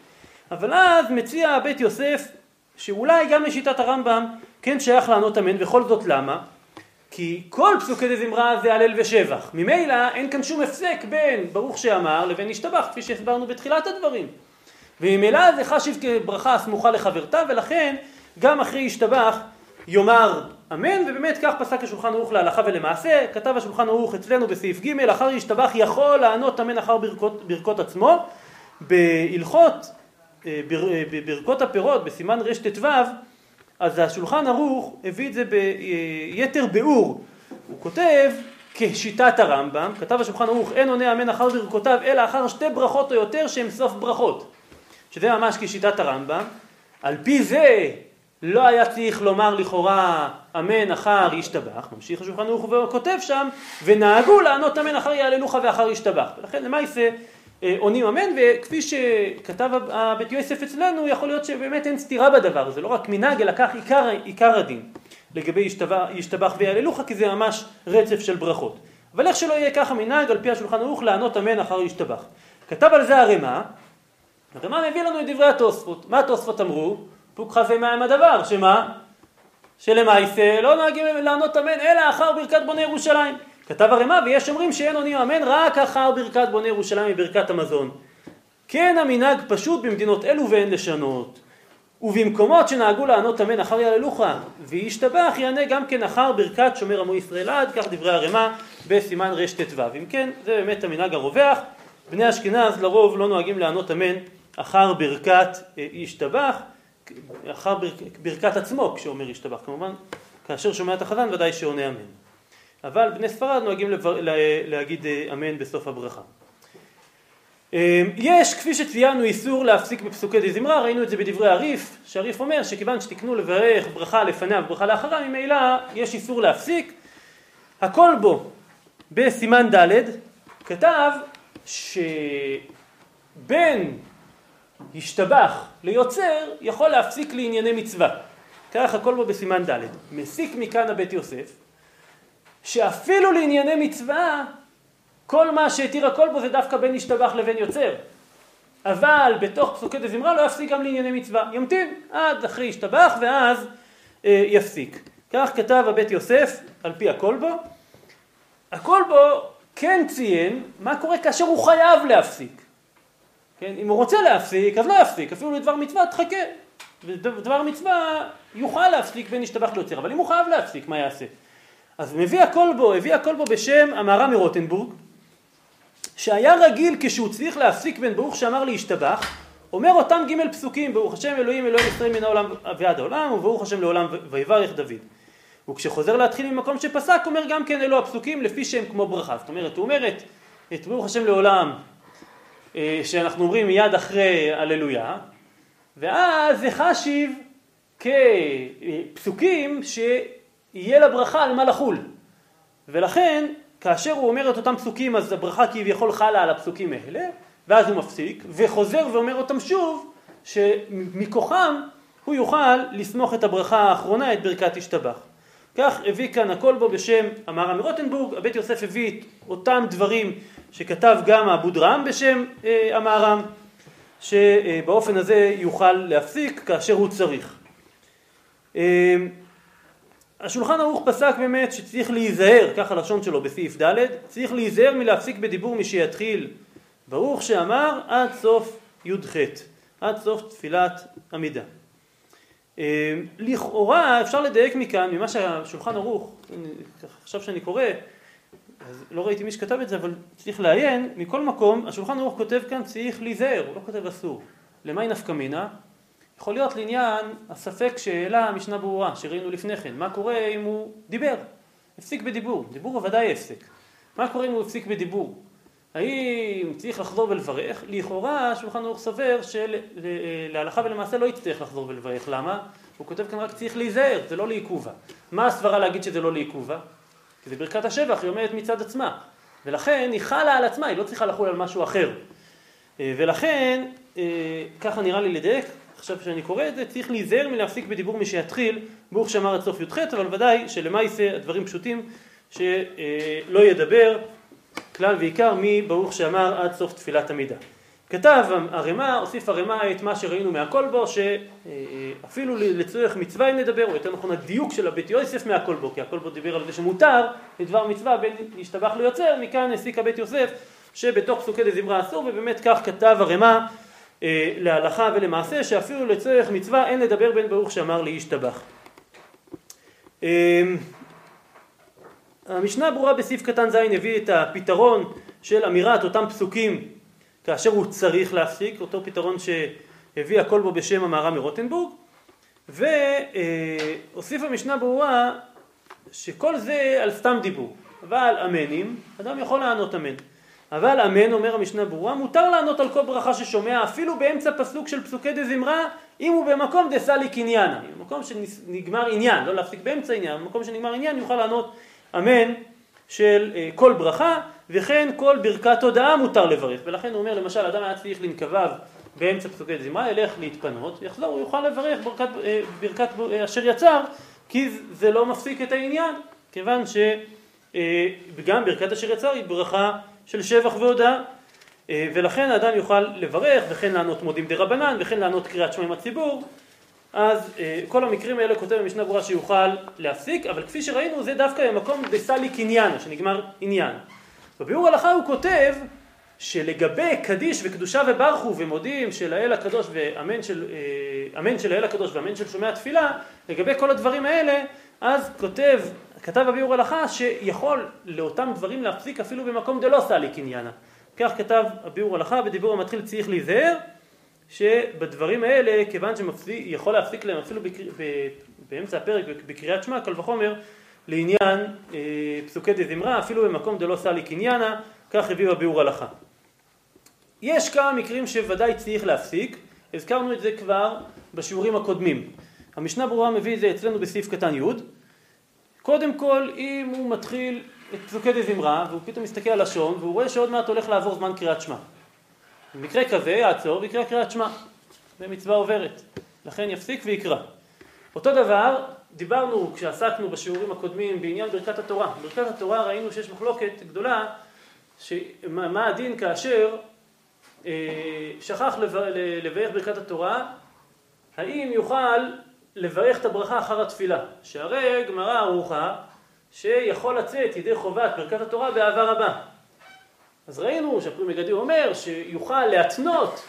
אבל אז מציע בית יוסף שאולי גם לשיטת הרמב"ם כן שייך לענות אמן, וכל זאת למה? כי כל פסוקי דזמרה זה הלל ושבח. ממילא אין כאן שום הפסק בין ברוך שאמר לבין השתבח, כפי שהסברנו בתחילת הדברים. וממילא זה חשיב כברכה הסמוכה לחברתה, ולכן גם אחרי השתבח יאמר אמן, ובאמת כך פסק השולחן ערוך להלכה ולמעשה, כתב השולחן ערוך אצלנו בסעיף ג', אחר השתבח יכול לענות אמן אחר ברכות, ברכות עצמו. בהלכות, בברכות הפירות, בסימן רט"ו, אז השולחן ערוך הביא את זה ביתר ביאור. הוא כותב כשיטת הרמב"ם, כתב השולחן ערוך אין עונה אמן אחר ברכותיו אלא אחר שתי ברכות או יותר שהן סוף ברכות. שזה ממש כשיטת הרמב"ם. על פי זה לא היה צריך לומר לכאורה אמן אחר ישתבח, ממשיך השולחן ערוך וכותב שם, ונהגו לענות אמן אחר יעללוך ואחר ישתבח. ולכן למעשה אה, עונים אמן, וכפי שכתב הבית יוסף אצלנו, יכול להיות שבאמת אין סתירה בדבר הזה, לא רק מנהג, אלא כך עיקר, עיקר הדין לגבי ישתבח, ויעללוך, כי זה ממש רצף של ברכות. אבל איך שלא יהיה ככה מנהג, על פי השולחן ערוך, לענות אמן אחר ישתבח. כתב על זה הרמ"א, הרמ"א מביא לנו את דברי התוספות. מה התוספות אמרו? פוקחא זה מהם הדבר, שמה? שלמעשה לא נוהגים לענות אמן אלא אחר ברכת בוני ירושלים. כתב הרמ"א ויש אומרים שאין עונים אמן רק אחר ברכת בוני ירושלים וברכת המזון. כן המנהג פשוט במדינות אלו ואין לשנות. ובמקומות שנהגו לענות אמן אחר יעללוך וישתבח יענה גם כן אחר ברכת שומר עמו ישראל עד כך דברי הרמ"א בסימן רט"ו. אם כן זה באמת המנהג הרווח. בני אשכנז לרוב לא נוהגים לענות אמן אחר ברכת אה, ישתבח, אחר ברכת עצמו כשאומר ישתבח כמובן, כאשר שומע את החזן ודאי שעונה אמן. אבל בני ספרד נוהגים לבר... להגיד אה, אמן בסוף הברכה. אה, יש, כפי שציינו, איסור להפסיק בפסוקי די זמרה, ראינו את זה בדברי הריף, שהריף אומר שכיוון שתקנו לברך ברכה לפניה וברכה לאחריה, ממילא יש איסור להפסיק. הכל בו בסימן ד' כתב שבין השתבח ליוצר יכול להפסיק לענייני מצווה. כך הכל בו בסימן ד'. מסיק מכאן הבית יוסף שאפילו לענייני מצווה, כל מה שהתיר הכל בו זה דווקא בין השתבח לבין יוצר. אבל בתוך פסוקי דזמרה לא יפסיק גם לענייני מצווה. ימתין עד אחרי השתבח ואז אה, יפסיק. כך כתב הבית יוסף על פי הכל בו. הכל בו כן ציין מה קורה כאשר הוא חייב להפסיק. כן? אם הוא רוצה להפסיק אז לא יפסיק, אפילו לדבר מצווה תחכה. ודבר מצווה יוכל להפסיק בין השתבח ליוצר, אבל אם הוא חייב להפסיק מה יעשה? אז מביא הכל בו, הביא הכל בו בשם המהר"ם מרוטנבורג, שהיה רגיל כשהוא צריך להפסיק בין ברוך שאמר להשתבח, אומר אותם ג' פסוקים, ברוך השם אלוהים אלוהים ישראל מן העולם ועד העולם, וברוך השם לעולם ויברך דוד. וכשחוזר להתחיל ממקום שפסק, אומר גם כן אלו הפסוקים לפי שהם כמו ברכה. זאת אומרת, הוא אומר את, את ברוך השם לעולם, אה, שאנחנו אומרים מיד אחרי הללויה, ואז זה חשיב כפסוקים ש... יהיה לברכה על מה לחול. ולכן, כאשר הוא אומר את אותם פסוקים, אז הברכה כביכול חלה על הפסוקים האלה, ואז הוא מפסיק, וחוזר ואומר אותם שוב, שמכוחם הוא יוכל לסמוך את הברכה האחרונה, את ברכת השתבח. כך הביא כאן הכל בו בשם המהר"ם מרוטנבורג, הבית יוסף הביא את אותם דברים שכתב גם אבודרהם בשם אה, המהר"ם, שבאופן הזה יוכל להפסיק כאשר הוא צריך. אה, השולחן ערוך פסק באמת שצריך להיזהר, ככה לשון שלו בסעיף ד', צריך להיזהר מלהפסיק בדיבור משיתחיל ברוך שאמר עד סוף י"ח, עד סוף תפילת עמידה. אה, לכאורה אפשר לדייק מכאן, ממה שהשולחן ערוך, עכשיו שאני קורא, אז לא ראיתי מי שכתב את זה, אבל צריך לעיין, מכל מקום, השולחן ערוך כותב כאן צריך להיזהר, הוא לא כותב אסור. למי נפקא מינה? יכול להיות לעניין הספק שהעלה המשנה ברורה, שראינו לפני כן, מה קורה אם הוא דיבר, הפסיק בדיבור, דיבור הוא ודאי הפסק, מה קורה אם הוא הפסיק בדיבור, האם צריך לחזור ולברך? לכאורה שולחן ערוך סובר שלהלכה ולמעשה לא יצטרך לחזור ולברך, למה? הוא כותב כאן רק צריך להיזהר, זה לא לעיכובה. מה הסברה להגיד שזה לא לעיכובה? כי זה ברכת השבח, היא עומדת מצד עצמה, ולכן היא חלה על עצמה, היא לא צריכה לחול על משהו אחר. ולכן, ככה נראה לי לדייק, עכשיו כשאני קורא את זה צריך להיזהר מלהפסיק בדיבור מי שיתחיל ברוך שאמר עד סוף י"ח אבל ודאי שלמעשה הדברים פשוטים שלא ידבר כלל ועיקר מברוך שאמר עד סוף תפילת עמידה. כתב הרמ"א, הוסיף הרמ"א את מה שראינו מהכל בו, שאפילו לצורך מצווה אם נדבר, או יותר נכון הדיוק של הבית יוסף מהכל בו, כי הכל בו דיבר על זה שמותר לדבר מצווה בין להשתבח ליוצר, מכאן הסיקה בית יוסף שבתוך פסוקי דזמרה אסור, ובאמת כך כתב הרמ"א אה, להלכה ולמעשה, שאפילו לצורך מצווה אין לדבר בין ברוך שאמר להשתבח. אה, המשנה ברורה בסעיף קטן ז' הביא את הפתרון של אמירת אותם פסוקים כאשר הוא צריך להפסיק, אותו פתרון שהביא הכל בו בשם המהר"ם מרוטנבורג, והוסיף המשנה ברורה שכל זה על סתם דיבור, אבל אמנים, אדם יכול לענות אמן. אבל אמן, אומר המשנה ברורה, מותר לענות על כל ברכה ששומע אפילו באמצע פסוק של פסוקי דה זמרה, אם הוא במקום דסלי קניינה, במקום שנגמר עניין, לא להפסיק באמצע עניין, במקום שנגמר עניין יוכל לענות אמן של אה, כל ברכה, וכן כל ברכת הודאה מותר לברך, ולכן הוא אומר למשל אדם היה צריך לנקביו באמצע פסוקי זמרה, ילך להתפנות, יחזור, הוא יוכל לברך ברכת, אה, ברכת אה, אשר יצר, כי זה לא מפסיק את העניין, כיוון שגם ברכת אשר יצר היא ברכה של שבח והודאה, ולכן האדם יוכל לברך, וכן לענות מודים דה רבנן, וכן לענות קריאת שמע עם הציבור, אז אה, כל המקרים האלה כותב במשנה ברורה שיוכל להפסיק, אבל כפי שראינו זה דווקא במקום דסלי קניין, שנגמר עניין. בביאור הלכה הוא כותב שלגבי קדיש וקדושה וברכו ומודים של האל הקדוש ואמן של, אה, אמן של האל הקדוש ואמן של שומע תפילה, לגבי כל הדברים האלה, אז כותב, כתב הביאור הלכה שיכול לאותם דברים להפסיק אפילו במקום דלא סלי קניינה. כך כתב הביאור הלכה, בדיבור המתחיל צריך להיזהר שבדברים האלה, כיוון שיכול להפסיק להם אפילו בקר... באמצע הפרק בקריאת שמע, קל וחומר, לעניין אה, פסוקי דזמרה, אפילו במקום דלא סלי קניינה, כך הביאו הביאור הלכה. יש כמה מקרים שוודאי צריך להפסיק, הזכרנו את זה כבר בשיעורים הקודמים. המשנה ברורה מביא את זה אצלנו בסעיף קטן י', קודם כל אם הוא מתחיל את פסוקי דזמרה והוא פתאום מסתכל על לשון והוא רואה שעוד מעט הולך לעבור זמן קריאת שמע. במקרה כזה יעצור ויקרא קריאת שמע, במצווה עוברת, לכן יפסיק ויקרא. אותו דבר, דיברנו כשעסקנו בשיעורים הקודמים בעניין ברכת התורה. ברכת התורה ראינו שיש מחלוקת גדולה, מה הדין כאשר אה, שכח לברך ברכת התורה, האם יוכל לברך את הברכה אחר התפילה, שהרי גמרא ערוכה שיכול לצאת ידי חובת ברכת התורה באהבה רבה. אז ראינו שהפרי מגדי אומר שיוכל להתנות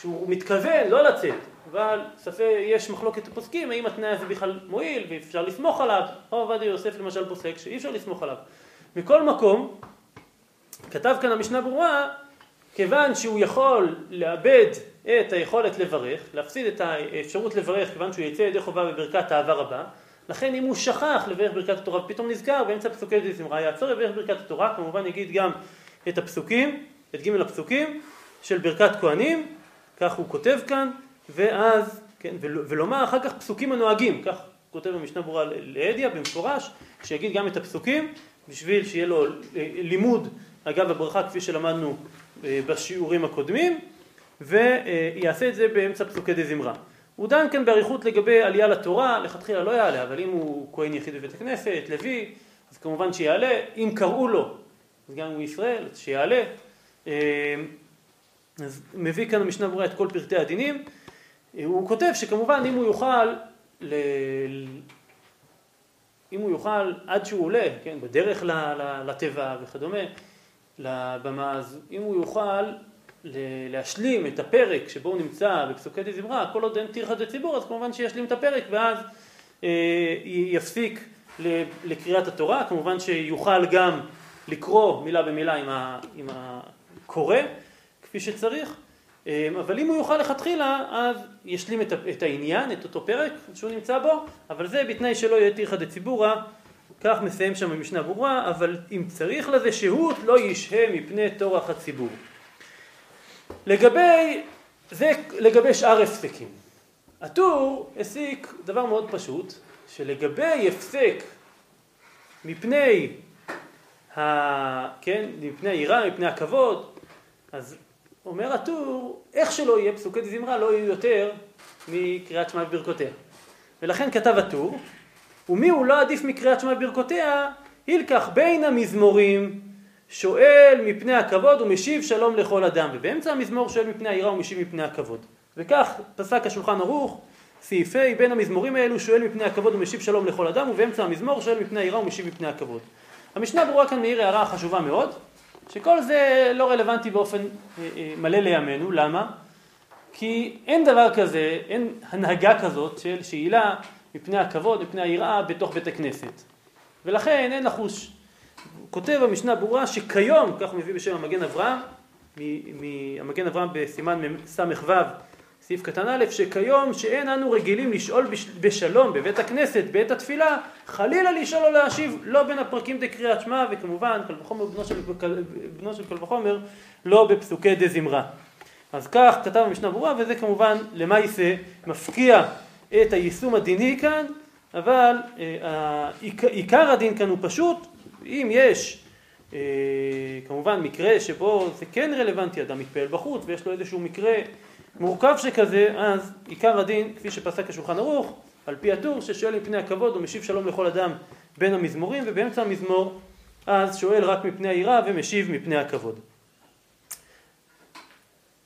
שהוא מתכוון לא לצאת, אבל ספק, יש מחלוקת הפוסקים האם התנאי הזה בכלל מועיל ואפשר לסמוך עליו, או עובדיה יוסף למשל פוסק שאי אפשר לסמוך עליו. מכל מקום, כתב כאן המשנה ברורה, כיוון שהוא יכול לאבד את היכולת לברך, להפסיד את האפשרות לברך כיוון שהוא יצא ידי חובה בברכת אהבה רבה, לכן אם הוא שכח לברך ברכת התורה ופתאום נזכר באמצע פסוקי דזמרה, יעצור לברך ברכת התורה, כמובן יגיד גם את הפסוקים, את ג' הפסוקים של ברכת כהנים, כך הוא כותב כאן, ואז, כן, ולומר אחר כך פסוקים הנוהגים, כך כותב במשנה ברורה לאדיה במפורש, שיגיד גם את הפסוקים, בשביל שיהיה לו לימוד. אגב הברכה כפי שלמדנו אה, בשיעורים הקודמים, ויעשה את זה באמצע פסוקי דה זמרה. הוא דן כאן באריכות לגבי עלייה לתורה, לכתחילה לא יעלה, אבל אם הוא כהן יחיד בבית הכנסת, לוי, אז כמובן שיעלה, אם קראו לו אז גם אם הוא ישראל, שיעלה. אה, אז מביא כאן המשנה ברורה את כל פרטי הדינים. אה, הוא כותב שכמובן אם הוא יוכל, ל... אם הוא יוכל עד שהוא עולה, כן, בדרך לתיבה וכדומה, לבמה, אז אם הוא יוכל להשלים את הפרק שבו הוא נמצא בפסוקי דזמרה, כל עוד אין טרחת לציבור, אז כמובן שישלים את הפרק ואז אה, יפסיק לקריאת התורה, כמובן שיוכל גם לקרוא מילה במילה עם, ה, עם הקורא, כפי שצריך, אמ, אבל אם הוא יוכל לכתחילה, אז ישלים את, את העניין, את אותו פרק שהוא נמצא בו, אבל זה בתנאי שלא יהיה תירחא דציבורא, כך מסיים שם במשנה ברורה, אבל אם צריך לזה שהות, לא ישהה מפני טורח הציבור. לגבי, זה לגבי שאר הפסקים. הטור הסיק דבר מאוד פשוט, שלגבי הפסק מפני ה... כן, מפני היראה, מפני הכבוד, אז אומר הטור, איך שלא יהיה פסוקי זמרה לא יהיו יותר מקריאת שמע וברכותיה. ולכן כתב הטור, ומי הוא לא עדיף מקריאת שמע וברכותיה, הילקח בין המזמורים, שואל מפני הכבוד ומשיב שלום לכל אדם. ובאמצע המזמור שואל מפני היראה ומשיב מפני הכבוד. וכך פסק השולחן ערוך, סעיפי בין המזמורים האלו שואל מפני הכבוד ומשיב שלום לכל אדם, ובאמצע המזמור שואל מפני היראה ומשיב מפני הכבוד. המשנה ברורה כאן מעיר הערה חשובה מאוד, שכל זה לא רלוונטי באופן אה, אה, מלא לימינו, למה? כי אין דבר כזה, אין הנהגה כזאת של שאילה מפני הכבוד, מפני היראה בתוך בית הכנסת. ולכן אין לחוש. כותב המשנה ברורה שכיום, כך הוא מביא בשם המגן אברהם, מהמגן אברהם בסימן ס"ו סעיף קטן א', שכיום שאין אנו רגילים לשאול בשלום בבית הכנסת בעת התפילה, חלילה לשאול או להשיב לא בין הפרקים דקריאת שמע, וכמובן קל וחומר בנו של, בנו של קל וחומר לא בפסוקי דה זמרה. אז כך כתב המשנה ברורה, וזה כמובן למעשה מפקיע את היישום הדיני כאן, אבל אה, עיקר הדין כאן הוא פשוט, אם יש אה, כמובן מקרה שבו זה כן רלוונטי, אדם מתפעל בחוץ ויש לו איזשהו מקרה מורכב שכזה, אז עיקר הדין, כפי שפסק השולחן ערוך, על פי הטור, ששואל מפני הכבוד ומשיב שלום לכל אדם בין המזמורים, ובאמצע המזמור אז שואל רק מפני היראה ומשיב מפני הכבוד.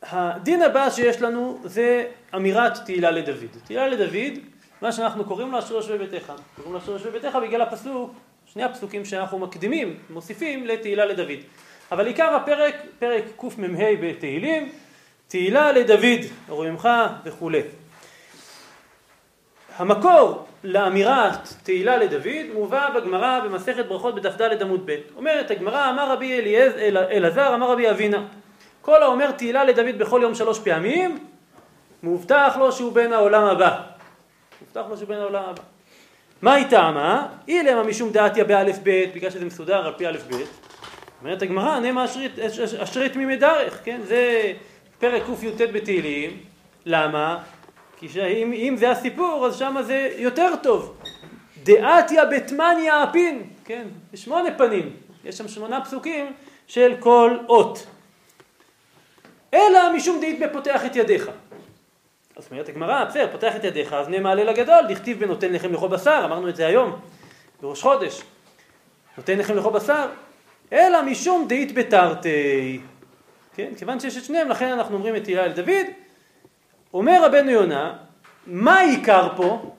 הדין הבא שיש לנו זה אמירת תהילה לדוד. תהילה לדוד, מה שאנחנו קוראים לו אשר יושבי ביתך. קוראים לו אשר יושבי ביתך בגלל הפסוק, שני הפסוקים שאנחנו מקדימים, מוסיפים לתהילה לדוד. אבל עיקר הפרק, פרק קמ"ה בתהילים, תהילה לדוד, רוממך וכולי. המקור לאמירת תהילה לדוד מובא בגמרא במסכת ברכות בדף ד' עמוד ב'. אומרת הגמרא אמר רבי אליעז, אל, אלעזר אמר רבי אבינה כל האומר תהילה לדוד בכל יום שלוש פעמים מובטח לו שהוא בן העולם הבא. מובטח לו שהוא בן העולם הבא. מה היא טעמה? אילמה משום דעתיה באלף ב' בגלל שזה מסודר על פי אלף ב'. אומרת הגמרא נמה אשרי תמימי דרך, כן? זה פרק קי"ט בתהילים, למה? כי שאם, אם זה הסיפור אז שם זה יותר טוב. דעתיה בתמניה אפין, כן, שמונה פנים, יש שם שמונה פסוקים של כל אות. אלא משום דאית בפותח את ידיך. אז אומרת הגמרא, בסדר, פותח את ידיך, אז נהיה מעלה לגדול, דכתיב בנותן לחם לכל בשר, אמרנו את זה היום, בראש חודש. נותן לחם לכל בשר, אלא משום דאית בתרתי. כן? כיוון שיש את שניהם, לכן אנחנו אומרים את תהילה לדוד. אומר רבנו יונה, מה העיקר פה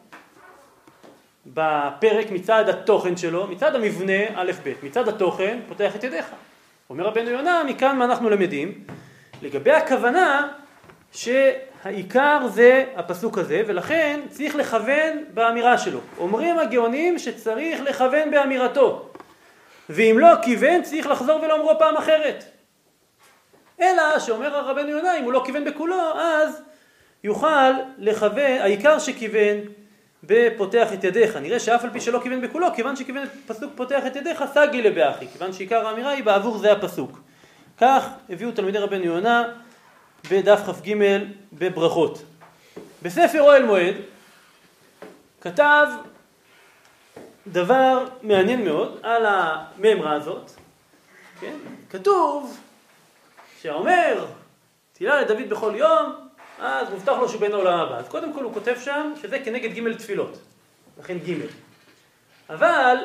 בפרק מצד התוכן שלו, מצד המבנה א' ב', מצד התוכן פותח את ידיך. אומר רבנו יונה, מכאן מה אנחנו למדים? לגבי הכוונה שהעיקר זה הפסוק הזה, ולכן צריך לכוון באמירה שלו. אומרים הגאונים שצריך לכוון באמירתו, ואם לא כיוון צריך לחזור ולאומרו פעם אחרת. אלא שאומר הרבנו יונה, אם הוא לא כיוון בכולו, אז יוכל לכוון, העיקר שכיוון בפותח את ידיך. נראה שאף על פי שלא כיוון בכולו, כיוון שכיוון פסוק פותח את ידיך, סגי לבאחי, כיוון שעיקר האמירה היא בעבור זה הפסוק. כך הביאו תלמידי רבנו יונה בדף כ"ג בברכות. בספר אוהל מועד כתב דבר מעניין מאוד על הממרה הזאת, כן? כתוב שהאומר תהילה לדוד בכל יום, אז מובטח לו שהוא בן העולם הבא. אז קודם כל הוא כותב שם שזה כנגד ג' תפילות, לכן ג'. אבל,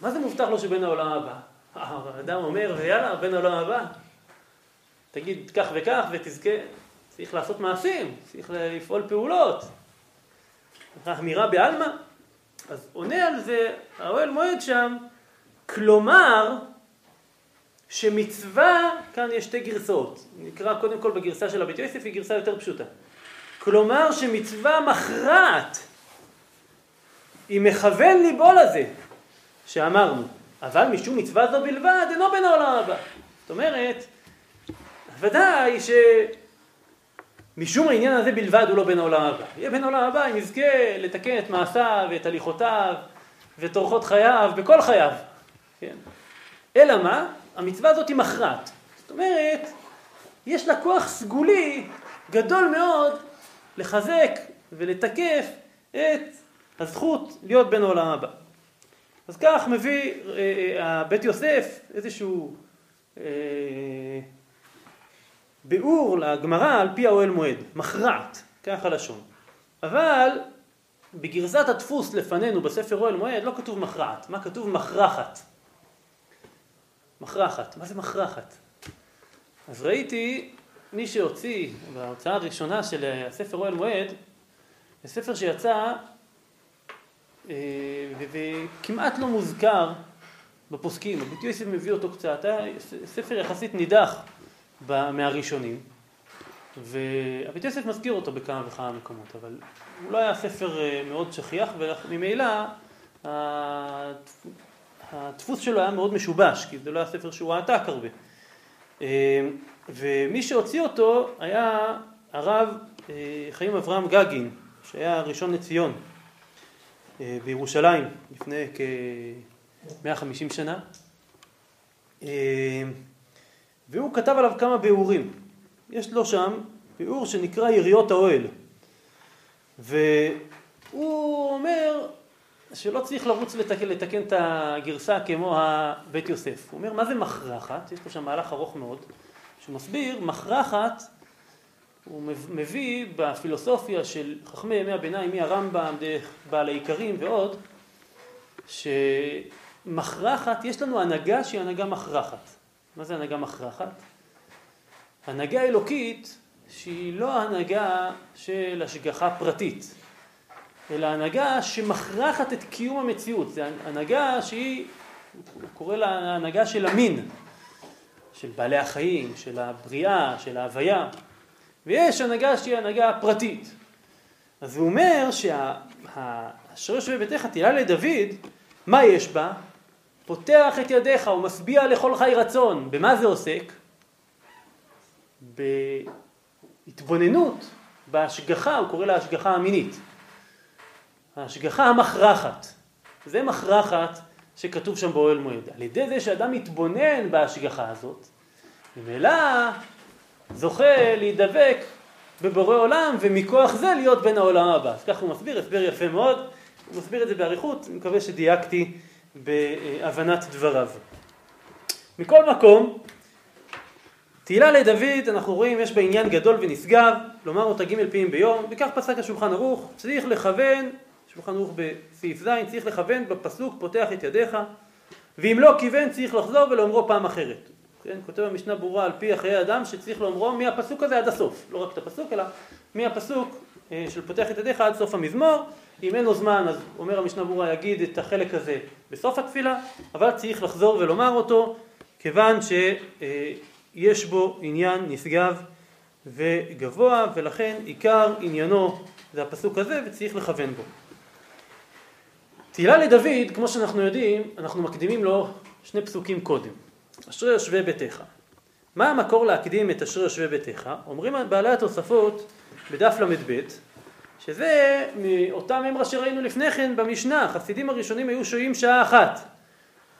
מה זה מובטח לו שהוא בן העולם הבא? האדם אומר, ויאללה, בן העולם הבא, תגיד כך וכך ותזכה, צריך לעשות מעשים, צריך לפעול פעולות. אמירה בעלמא. אז עונה על זה האוהל מועד שם, כלומר, שמצווה, כאן יש שתי גרסאות, נקרא קודם כל בגרסה של הבית יוסף, היא גרסה יותר פשוטה. כלומר שמצווה מכרעת, היא מכוון ליבו לזה, שאמרנו, אבל משום מצווה זו בלבד, אינו בין העולם הבא. זאת אומרת, ודאי שמשום העניין הזה בלבד הוא לא בין העולם הבא. יהיה בין העולם הבא אם יזכה לתקן את מעשיו ואת הליכותיו ואת אורחות חייו בכל חייו. כן. אלא מה? המצווה הזאת היא מכרעת. זאת אומרת, יש לה כוח סגולי גדול מאוד לחזק ולתקף את הזכות להיות בן העולם הבא. אז כך מביא אה, אה, בית יוסף איזשהו אה, ביאור לגמרא על פי האוהל מועד, מכרעת. כך הלשון. אבל בגרסת הדפוס לפנינו בספר אוהל מועד לא כתוב מכרעת, מה כתוב מכרחת. מכרחת, מה זה מכרחת? אז ראיתי מי שהוציא בהוצאה הראשונה של הספר אוהל מועד, זה ספר שיצא אה, וכמעט לא מוזכר בפוסקים, הבית יוסף מביא אותו קצת, היה ספר יחסית נידח מהראשונים, והבית יוסף מזכיר אותו בכמה וכמה מקומות, אבל הוא לא היה ספר אה, מאוד שכיח, וממילא הדפוס שלו היה מאוד משובש, כי זה לא היה ספר שהוא העתק הרבה. אה, ומי שהוציא אותו היה הרב אה, חיים אברהם גגין, שהיה הראשון לציון בירושלים לפני כ-150 שנה. והוא כתב עליו כמה ביאורים. יש לו שם ביאור שנקרא יריות האוהל. והוא אומר שלא צריך לרוץ לתקן, לתקן את הגרסה כמו הבית יוסף. הוא אומר, מה זה מכרחת? יש פה שם מהלך ארוך מאוד, שהוא מסביר, מכרחת, הוא מביא בפילוסופיה של חכמי ימי הביניים, מהרמב"ם, דרך בעל העיקרים ועוד, שמכרחת, יש לנו הנהגה שהיא הנהגה מכרחת. מה זה הנהגה מכרחת? הנהגה אלוקית שהיא לא הנהגה של השגחה פרטית, אלא הנהגה שמכרחת את קיום המציאות. זו הנהגה שהיא, הוא קורא לה הנהגה של המין, של בעלי החיים, של הבריאה, של ההוויה, ויש הנהגה שהיא הנהגה פרטית. אז הוא אומר שהאשר יושבי ביתך תהילה לדוד, מה יש בה? פותח את ידיך ומשביע לכל חי רצון. במה זה עוסק? בהתבוננות, בהשגחה, הוא קורא לה השגחה המינית. ההשגחה המכרחת. זה מכרחת שכתוב שם באוהל מועד. על ידי זה שאדם מתבונן בהשגחה הזאת, ממילא זוכה להידבק בבורא עולם ומכוח זה להיות בין העולם הבא. אז ככה הוא מסביר, הסבר יפה מאוד, הוא מסביר את זה באריכות, אני מקווה שדייקתי בהבנת דבריו. מכל מקום, תהילה לדוד, אנחנו רואים, יש בה עניין גדול ונשגב, לומר אותה ג' פעמים ביום, וכך פסק השולחן ערוך, צריך לכוון, שולחן ערוך בסעיף ז', צריך לכוון בפסוק פותח את ידיך, ואם לא כיוון צריך לחזור ולאומרו פעם אחרת. כן, כותב המשנה ברורה על פי החיי אדם שצריך לאומרו מהפסוק הזה עד הסוף, לא רק את הפסוק אלא מהפסוק אה, של פותח את ידיך עד סוף המזמור, אם אין לו זמן אז אומר המשנה ברורה יגיד את החלק הזה בסוף התפילה, אבל צריך לחזור ולומר אותו כיוון ש... אה, בו עניין נשגב וגבוה, ולכן עיקר עניינו זה הפסוק הזה וצריך לכוון בו. תהילה לדוד, כמו שאנחנו יודעים, אנחנו מקדימים לו שני פסוקים קודם. אשרי יושבי ביתך. מה המקור להקדים את אשרי יושבי ביתך? אומרים בעלי התוספות בדף ל"ב, שזה מאותם אמרה שראינו לפני כן במשנה, החסידים הראשונים היו שוהים שעה אחת.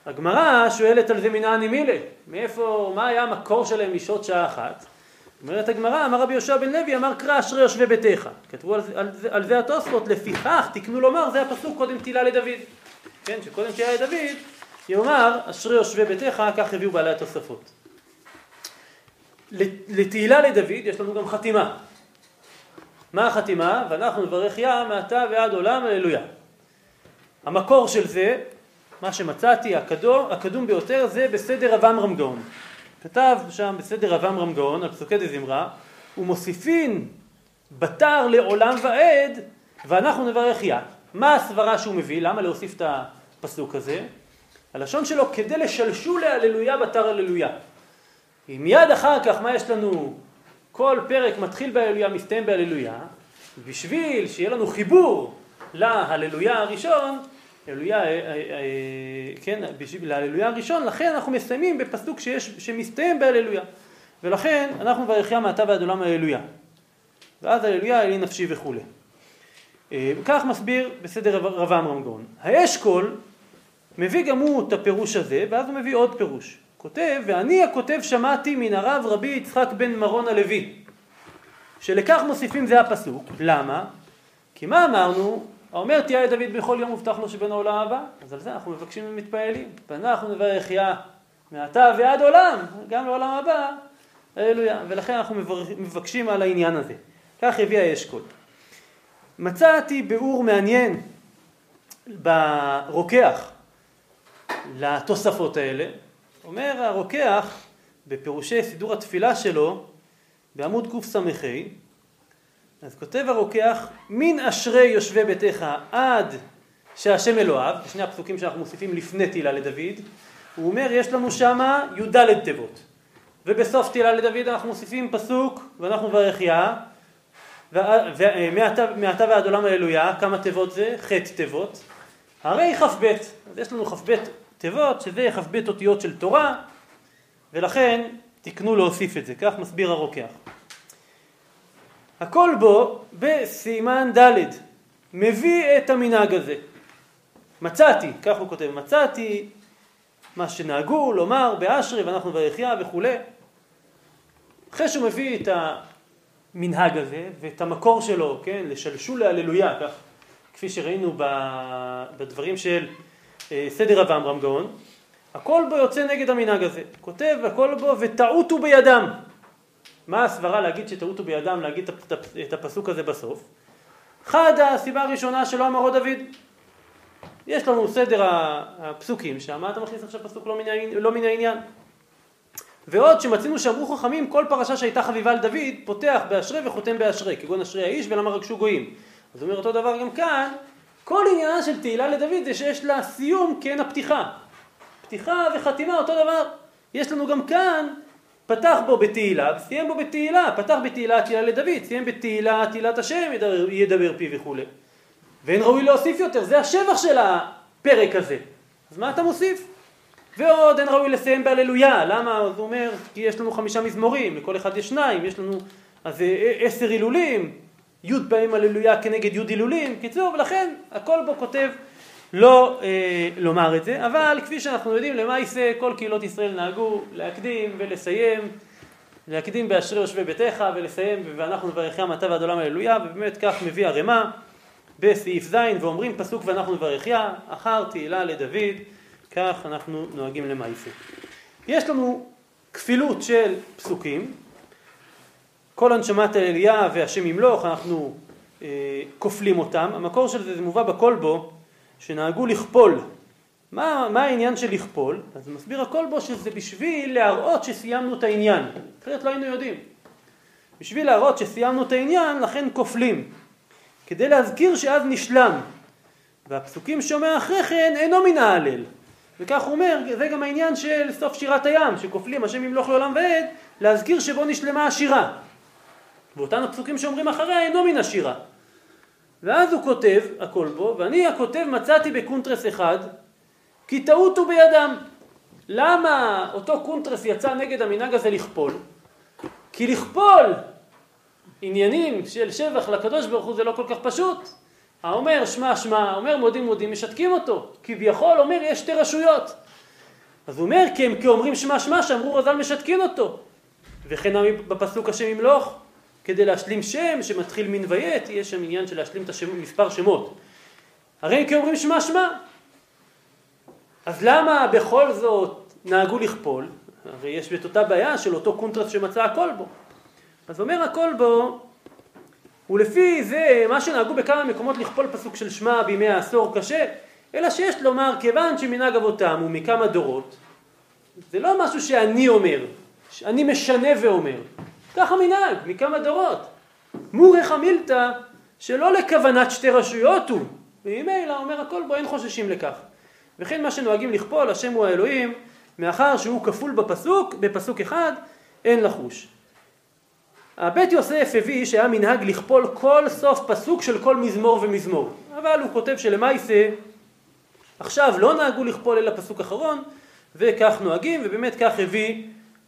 הגמרא שואלת על זה מנעני מילה, מאיפה, מה היה המקור שלהם לשהות שעה אחת? אומרת הגמרא, אמר רבי יהושע בן לוי, אמר קרא אשרי יושבי ביתך. כתבו על, על, על זה התוספות, לפיכך תקנו לומר, זה הפסוק קודם תהילה לדוד. כן, שקודם תהילה לדוד, יאמר אשרי יושבי ביתך, כך הביאו בעלי התוספות. לתהילה לדוד יש לנו גם חתימה. מה החתימה? ואנחנו נברך יה מעתה ועד עולם, הללויה. המקור של זה מה שמצאתי, הקדום, הקדום ביותר, זה בסדר רב עמרם גאון. כתב שם בסדר רב עמרם גאון, על פסוקי דזמרה, ומוסיפין בתר לעולם ועד, ואנחנו נברך יה. מה הסברה שהוא מביא? למה להוסיף את הפסוק הזה? הלשון שלו כדי לשלשו להללויה בתר הללויה. מיד אחר כך, מה יש לנו? כל פרק מתחיל בהללויה, מסתיים בהללויה, בשביל שיהיה לנו חיבור להללויה הראשון, הללויה, אה, אה, אה, כן, בשביל ההללויה הראשון, לכן אנחנו מסיימים בפסוק שיש, שמסתיים בהללויה. ולכן אנחנו ברכיה מעתה ועד עולם ההללויה. ואז הללויה אלי נפשי וכולי. כך מסביר בסדר רב עמרם גאון. האשכול מביא גם הוא את הפירוש הזה, ואז הוא מביא עוד פירוש. כותב, ואני הכותב שמעתי מן הרב רבי יצחק בן מרון הלוי, שלכך מוסיפים זה הפסוק. למה? כי מה אמרנו? האומר תהיה דוד בכל יום מובטח לו שבין העולם הבא, אז על זה אנחנו מבקשים ומתפעלים. ואנחנו נברך יא מעתה ועד עולם, גם לעולם הבא, הללויה. ולכן אנחנו מבקשים על העניין הזה. כך הביא האשכול. מצאתי ביאור מעניין ברוקח לתוספות האלה. אומר הרוקח בפירושי סידור התפילה שלו בעמוד קס"ה אז כותב הרוקח מן אשרי יושבי ביתך עד שהשם אלוהיו, שני הפסוקים שאנחנו מוסיפים לפני תהילה לדוד, הוא אומר יש לנו שמה י"ד תיבות ובסוף תהילה לדוד אנחנו מוסיפים פסוק ואנחנו ברכיה ומעתה ועד עולם הללויה כמה תיבות זה? ח' תיבות הרי כ"ב אז יש לנו כ"ב תיבות שזה כ"ב אותיות של תורה ולכן תקנו להוסיף את זה כך מסביר הרוקח הכל בו בסימן ד' מביא את המנהג הזה מצאתי, כך הוא כותב, מצאתי מה שנהגו לומר באשרי ואנחנו ביחיה וכולי. אחרי שהוא מביא את המנהג הזה ואת המקור שלו, כן, לשלשול להללויה, כך כפי שראינו בדברים של סדר רב עמרם גאון, הכל בו יוצא נגד המנהג הזה. כותב הכל בו וטעותו בידם. מה הסברה להגיד שטעותו בידם, להגיד את הפסוק הזה בסוף? אחד הסיבה הראשונה שלא אמרו דוד. יש לנו סדר הפסוקים שם, מה אתה מכניס עכשיו פסוק לא מן, לא מן העניין? ועוד שמצינו שאמרו חכמים כל פרשה שהייתה חביבה על דוד פותח באשרי וחותם באשרי כגון אשרי האיש ולמה רגשו גויים אז הוא אומר אותו דבר גם כאן כל עניינה של תהילה לדוד זה שיש לה סיום כן הפתיחה. פתיחה וחתימה אותו דבר. יש לנו גם כאן פתח בו בתהילה וסיים בו בתהילה. פתח בתהילה תהילה לדוד סיים בתהילה תהילת השם ידבר, ידבר פי וכולי ואין ראוי להוסיף יותר, זה השבח של הפרק הזה. אז מה אתה מוסיף? ועוד אין ראוי לסיים בהללויה, למה? אז הוא אומר, כי יש לנו חמישה מזמורים, לכל אחד יש שניים, יש לנו אז אה, עשר הילולים, י' פעמים הללויה כנגד י' הילולים, קיצור, ולכן הכל בו כותב לא אה, לומר את זה, אבל כפי שאנחנו יודעים, יישא כל קהילות ישראל נהגו להקדים ולסיים, להקדים באשרי יושבי ביתך ולסיים ואנחנו נברכם אתה ועד עולם הללויה, ובאמת כך מביא הרמ"א בסעיף ז' ואומרים פסוק ואנחנו נברכיה, אחר תהילה לדוד, כך אנחנו נוהגים למעשה. יש לנו כפילות של פסוקים, כל הנשמת האליה והשם ימלוך, אנחנו אה, כופלים אותם, המקור של זה זה מובא בכל בו, שנהגו לכפול. מה, מה העניין של לכפול? אז מסביר הכל בו שזה בשביל להראות שסיימנו את העניין, אחרת לא היינו יודעים. בשביל להראות שסיימנו את העניין, לכן כופלים. כדי להזכיר שאז נשלם. והפסוקים שאומר אחרי כן אינו מן ההלל. וכך הוא אומר, זה גם העניין של סוף שירת הים, שכופלים השם ימלוך לעולם ועד, להזכיר שבו נשלמה השירה. ואותן הפסוקים שאומרים אחריה אינו מן השירה. ואז הוא כותב, הכל בו, ואני הכותב מצאתי בקונטרס אחד, כי טעות הוא בידם. למה אותו קונטרס יצא נגד המנהג הזה לכפול? כי לכפול עניינים של שבח לקדוש ברוך הוא זה לא כל כך פשוט. האומר שמע שמע, האומר מודים מודים, משתקים אותו. כביכול אומר יש שתי רשויות. אז הוא אומר כי הם כאומרים שמע שמע שאמרו רז"ל משתקין אותו. וכן בפסוק השם ימלוך, כדי להשלים שם שמתחיל מן ויית, יש שם עניין של להשלים את השם, מספר שמות. הרי הם כאומרים שמע שמע. אז למה בכל זאת נהגו לכפול? הרי יש את אותה בעיה של אותו קונטרס שמצא הכל בו. אז אומר הכל בו, ולפי זה מה שנהגו בכמה מקומות לכפול פסוק של שמע בימי העשור קשה, אלא שיש לומר כיוון שמנהג אבותם הוא מכמה דורות, זה לא משהו שאני אומר, אני משנה ואומר, ככה מנהג, מכמה דורות. מורך המילתא שלא לכוונת שתי רשויות הוא, וממילא אומר הכל בו אין חוששים לכך. וכן מה שנוהגים לכפול, השם הוא האלוהים, מאחר שהוא כפול בפסוק, בפסוק אחד, אין לחוש. הבית יוסף הביא שהיה מנהג לכפול כל סוף פסוק של כל מזמור ומזמור. אבל הוא כותב שלמעשה עכשיו לא נהגו לכפול אלא פסוק אחרון וכך נוהגים ובאמת כך הביא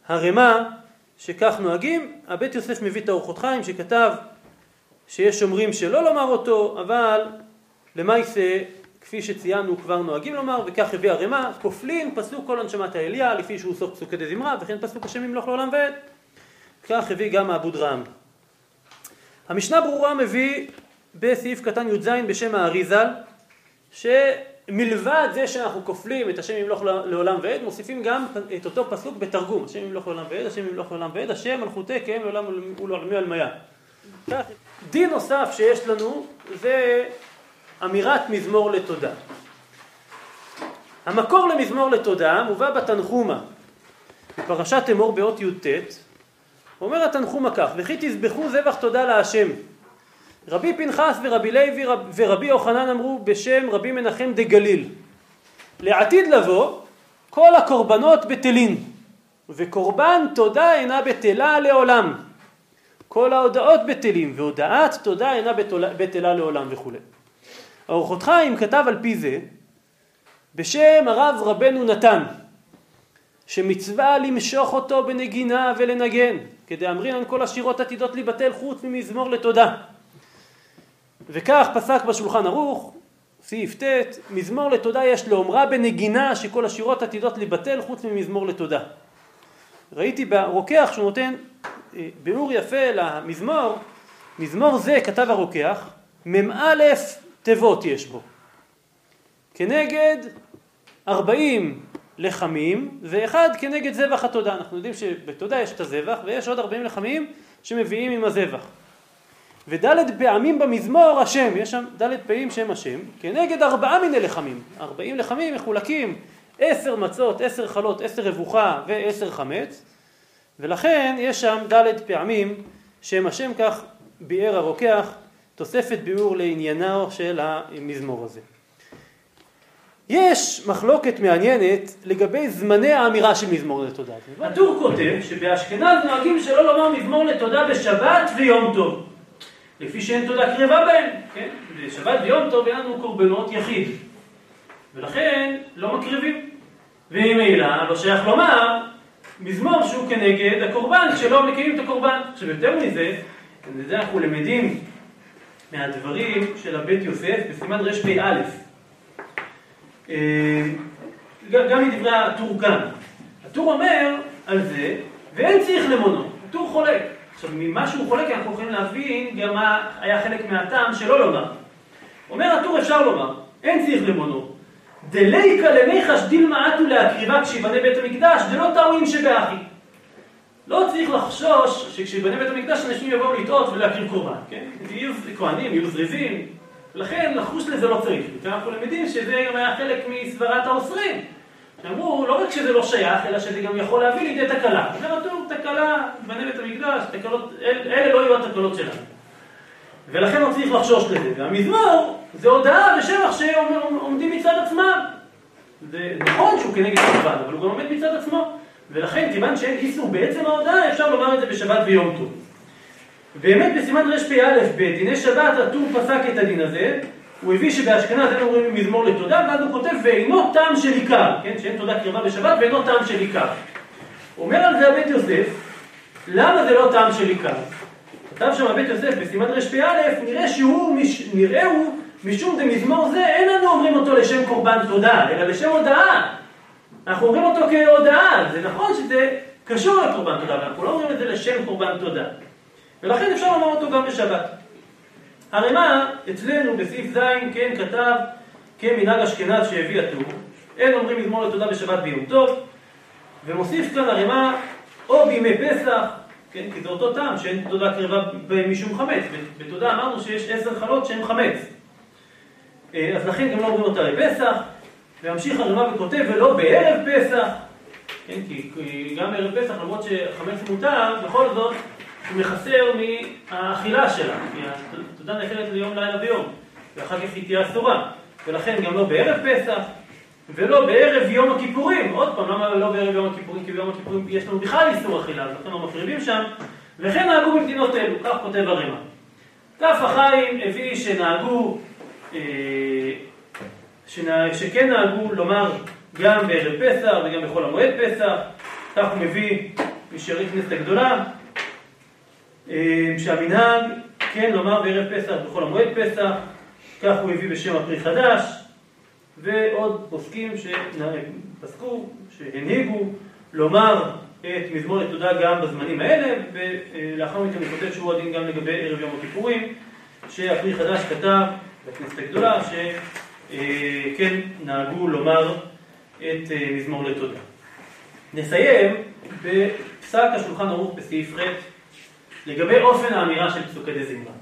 הרמ"א שכך נוהגים. הבית יוסף מביא את האורחות חיים שכתב שיש שומרים שלא לומר אותו אבל למעשה כפי שציינו כבר נוהגים לומר וכך הביא הרמ"א כופלין פסוק כל הנשמת האליה לפי שהוא סוף פסוקי דזמרה וכן פסוק השם ימלוך לעולם ועד כך הביא גם מעבוד רם. המשנה ברורה מביא בסעיף קטן י"ז בשם האריזל, שמלבד זה שאנחנו כופלים את השם ימלוך לעולם ועד, מוסיפים גם את אותו פסוק בתרגום, השם ימלוך לעולם ועד, השם ימלוך לעולם ועד, השם מלכותי כאם לעולם ולעולמי עלמיה. כך דין נוסף שיש לנו זה אמירת מזמור לתודה. המקור למזמור לתודה מובא בתנחומה, בפרשת אמור באות י"ט, אומר התנחומה כך, וכי תזבחו זבח תודה להשם. רבי פנחס ורבי לוי ורבי יוחנן אמרו בשם רבי מנחם דה גליל. לעתיד לבוא כל הקורבנות בטלין, וקורבן תודה אינה בטלה לעולם. כל ההודעות בטלים, והודעת תודה אינה בטלה לעולם וכולי. אורחות חיים כתב על פי זה בשם הרב רבנו נתן, שמצווה למשוך אותו בנגינה ולנגן, כדי אמרינן כל השירות עתידות להיבטל חוץ ממזמור לתודה. וכך פסק בשולחן ערוך, סעיף ט', מזמור לתודה יש לאומרה בנגינה שכל השירות עתידות להיבטל חוץ ממזמור לתודה. ראיתי ברוקח שהוא נותן אה, ביאור יפה למזמור, מזמור זה כתב הרוקח, מ"א תיבות יש בו. כנגד ארבעים לחמים ואחד כנגד זבח התודה. אנחנו יודעים שבתודה יש את הזבח ויש עוד ארבעים לחמים שמביאים עם הזבח. ודלת פעמים במזמור השם, יש שם דלת פעמים שם השם, כנגד ארבעה מיני לחמים. ארבעים לחמים מחולקים עשר מצות, עשר חלות, עשר רבוחה ועשר חמץ, ולכן יש שם דלת פעמים שם השם, כך ביאר הרוקח, תוספת ביאור לעניינו של המזמור הזה. יש מחלוקת מעניינת לגבי זמני האמירה של מזמור לתודה. הטור כותב שבאשכנז נוהגים שלא לומר מזמור לתודה בשבת ויום טוב. לפי שאין תודה קרבה בהם, כן? בשבת ויום טוב אין לנו קורבנות יחיד. ולכן לא מקריבים. וממילא לא שייך לומר מזמור שהוא כנגד הקורבן, שלא מקיימים את הקורבן. עכשיו יותר מזה, את זה אנחנו למדים מהדברים של הבית יוסף בסימן רפ"א. אה, גם מדברי הטור כאן. הטור אומר על זה, ואין צריך למונו, הטור חולק. עכשיו, ממה שהוא חולק אנחנו יכולים להבין גם מה היה חלק מהטעם שלא לומר. אומר הטור אפשר לומר, אין צריך למונו. דליקא למי חשדיל מעטו להקריבה כשיבנה בית המקדש, דלא טעויים שבאחי. לא צריך לחשוש שכשיבנה בית המקדש אנשים יבואו לטעות ולהקריב קורבן, כן? יהיו כהנים, יהיו זריזים, ולכן לחוש לזה לא צריך. אנחנו למדים שזה גם היה חלק מסברת האוסרים. שאמרו, לא רק שזה לא שייך, אלא שזה גם יכול להביא לידי תקלה. זה כתוב, תקלה, בנה בית המקדש, תקלות, אל, אלה לא יהיו התקלות שלנו. ולכן לא צריך לחשוש לזה. והמזמור זה הודעה ושבח שעומדים מצד עצמם. זה נכון שהוא כנגד הקורבן, אבל הוא גם עומד מצד עצמו. ולכן, כיוון שאין איסור בעצם ההודעה, אפשר לומר את זה בשבת ויום טוב. באמת בסימן רפ"א בדיני שבת הטור פסק את הדין הזה, הוא הביא שבאשכנז אין אומרים מזמור לתודה, ואז הוא כותב ואינו טעם של עיקר, כן, שאין תודה קרבה בשבת ואינו טעם של עיקר. אומר על זה הבית יוסף, למה זה לא טעם של עיקר? כתב שם הבית יוסף בסימן רפ"א, נראה שהוא, מש, נראה הוא, משום דמזמור זה, אין לנו אומרים אותו לשם קורבן תודה, אלא לשם הודאה. אנחנו אומרים אותו כהודאה, זה נכון שזה קשור לקורבן תודה, אבל אנחנו לא אומרים את זה לשם קורבן תודה. ולכן אפשר לומר אותו גם בשבת. הרמ"א אצלנו בסעיף ז' כן כתב כמנהג אשכנז שהביא הטור, אין אומרים מזמור לתודה בשבת ביום טוב, ומוסיף כאן הרמ"א או בימי פסח, כן, כי זה אותו טעם שאין תודה קרבה משום חמץ, בתודה אמרנו שיש עשר חלות שהן חמץ, אה, אז לכן גם לא אומרים אותה לפסח, וממשיך הרמ"א וכותב ולא בערב פסח, כן, כי גם ערב פסח למרות שחמץ מותר, בכל זאת הוא מחסר מהאכילה שלה, כי התודה נאכלת ליום לילה ויום, ואחר כך היא תהיה אסורה, ולכן גם לא בערב פסח, ולא בערב יום הכיפורים, עוד פעם, למה לא בערב יום הכיפורים? כי ביום הכיפורים יש לנו בכלל איסור אכילה, אז לכן לא מקריבים שם, וכן נהגו במדינות אלו, כך כותב הרמ"א. כף החיים הביא שנהגו, אה, שכן נהגו לומר גם בערב פסח וגם בחול המועד פסח, כך הוא מביא משארית כנסת הגדולה, שהמנהג, כן, לומר בערב פסח בכל המועד פסח, כך הוא הביא בשם הפרי חדש, ועוד פוסקים שפסקו, שהנהיגו לומר את מזמור לתודה גם בזמנים האלה, ולאחר מכן הוא כותב שהוא הדין גם לגבי ערב יום הכיפורים, שהפרי חדש כתב בכנסת הגדולה, שכן נהגו לומר את אה, מזמור לתודה. נסיים בפסק השולחן ערוך בסעיף ח' לגבי אופן האמירה של פסוקי דה זמרה.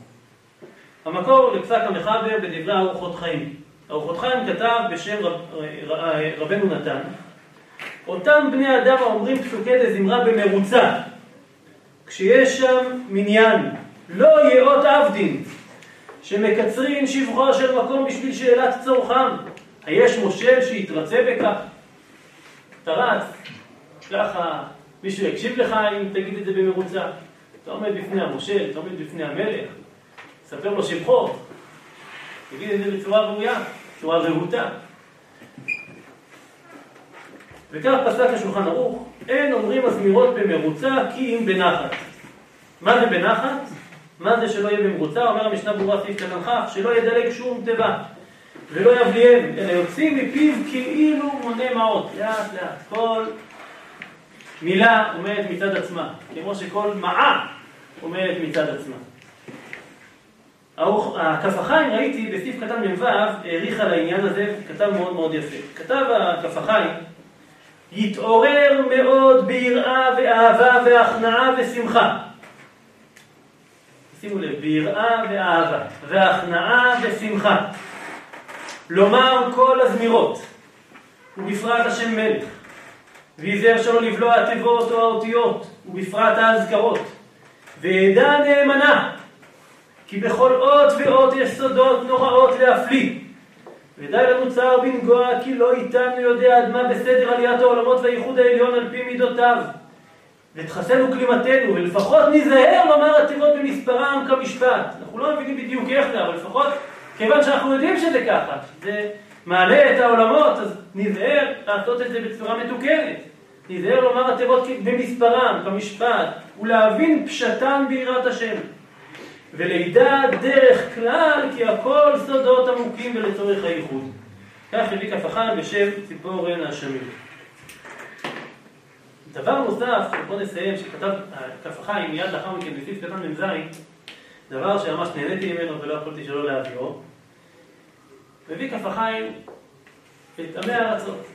המקור לפסק המחבר בדברי ארוחות חיים. ארוחות חיים כתב בשם רב, רבנו נתן, אותם בני אדם האומרים פסוקי דזמרה במרוצה, כשיש שם מניין, לא יאות עבדין, שמקצרין שבחו של מקום בשביל שאלת צורכם. היש מושל שיתרצה בכך? אתה רץ, ככה מישהו יקשיב לך אם תגיד את זה במרוצה. אתה עומד בפני המושל, אתה עומד בפני המלך, ספר לו שבחו, תגיד את זה בצורה ראויה, בצורה רהוטה. וכך פסק השולחן ערוך, אין אומרים הזמירות במרוצה כי אם בנחת. מה זה בנחת? מה זה שלא יהיה במרוצה? אומר המשנה ברורה סעיף קטן כ', שלא ידלג שום תיבה ולא יבליהם, אלא יוצאים מפיו כאילו מונה מעות, לאט לאט. כל מילה עומדת מצד עצמה, כמו שכל מעה עומדת מצד עצמה. הכף החיים, ראיתי בסעיף קטן מ"ו, העריך על העניין הזה, כתב מאוד מאוד יפה. כתב הכף החיים, יתעורר מאוד ביראה ואהבה והכנעה ושמחה. שימו לב, ביראה ואהבה, והכנעה ושמחה. לומר כל הזמירות, ובפרט השם מלך, ויזהר שלא לבלוע התיבות או האותיות, ובפרט האזכרות, וידע נאמנה, כי בכל אות ואות יש סודות נוראות להפליא. ודי לנו צער בנגוע, כי לא איתנו יודע עד מה בסדר עליית העולמות והייחוד העליון על פי מידותיו. ותחסנו כלימתנו, ולפחות ניזהר לומר התיבות במספרם כמשפט. אנחנו לא מבינים בדיוק איך זה, אבל לפחות כיוון שאנחנו יודעים שזה ככה, זה מעלה את העולמות, אז ניזהר לעשות את זה בצורה מתוקנת. ניזהר לומר התיבות במספרם, כמשפט, ולהבין פשטן ביראת השם. ולידע דרך כלל, כי הכל סודות עמוקים ולצורך הייחוד. כך הביא כף אחד בשם ציפורן השמיר. דבר נוסף, בוא נסיים, שכתב כף החיים מיד לאחר מכן בסעיף קטן מ"ז, דבר שממש נהניתי ממנו ולא יכולתי שלא להביאו, מביא כף החיים את עמי הארצות,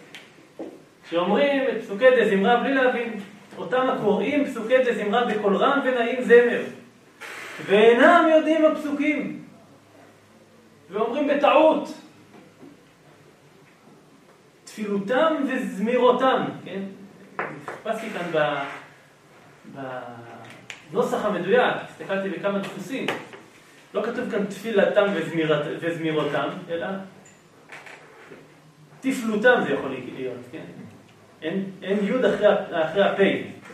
שאומרים את פסוקי דזמרה בלי להבין, אותם הקוראים פסוקי דזמרה בקול רם ונעים זמר, ואינם יודעים הפסוקים, ואומרים בטעות, תפילותם וזמירותם, כן? חיפשתי כאן בנוסח המדויק, הסתכלתי בכמה דפוסים. לא כתוב כאן תפילתם וזמירותם, אלא תפלותם זה יכול להיות, כן? אין, אין יוד אחרי, הפ',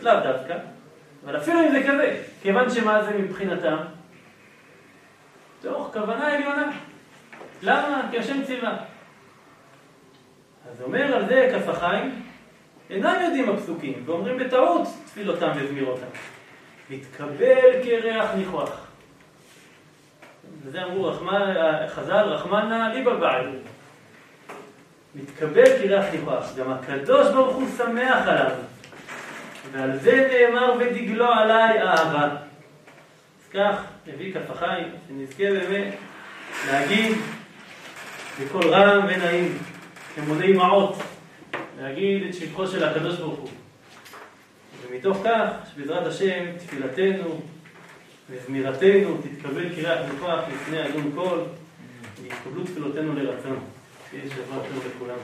לאו דווקא, אבל אפילו אם זה כזה, כיוון שמה זה מבחינתם? תוך כוונה עליונה. למה? כי השם ציווה. אז אומר על זה כף החיים, אינם יודעים הפסוקים, ואומרים בטעות תפילותם וזמירותם. מתקבל כריח ניחוח. וזה אמרו חז"ל, רחמנא ליבא בעל. מתקבל כריח ניחוח. גם הקדוש ברוך הוא שמח עליו. ועל זה נאמר ודגלו עליי אהבה. אז כך, מביא כף החיים, שנזכה באמת להגיד בקול רם ונעים, כמוני מעות. להגיד את שבחו של הקדוש ברוך הוא. ומתוך כך, שבעזרת השם, תפילתנו וזמירתנו תתקבל קריאת נוכח לפני אדון קול, ויתקבלו תפילותינו לרצון. שיהיה שבוע טוב לכולם.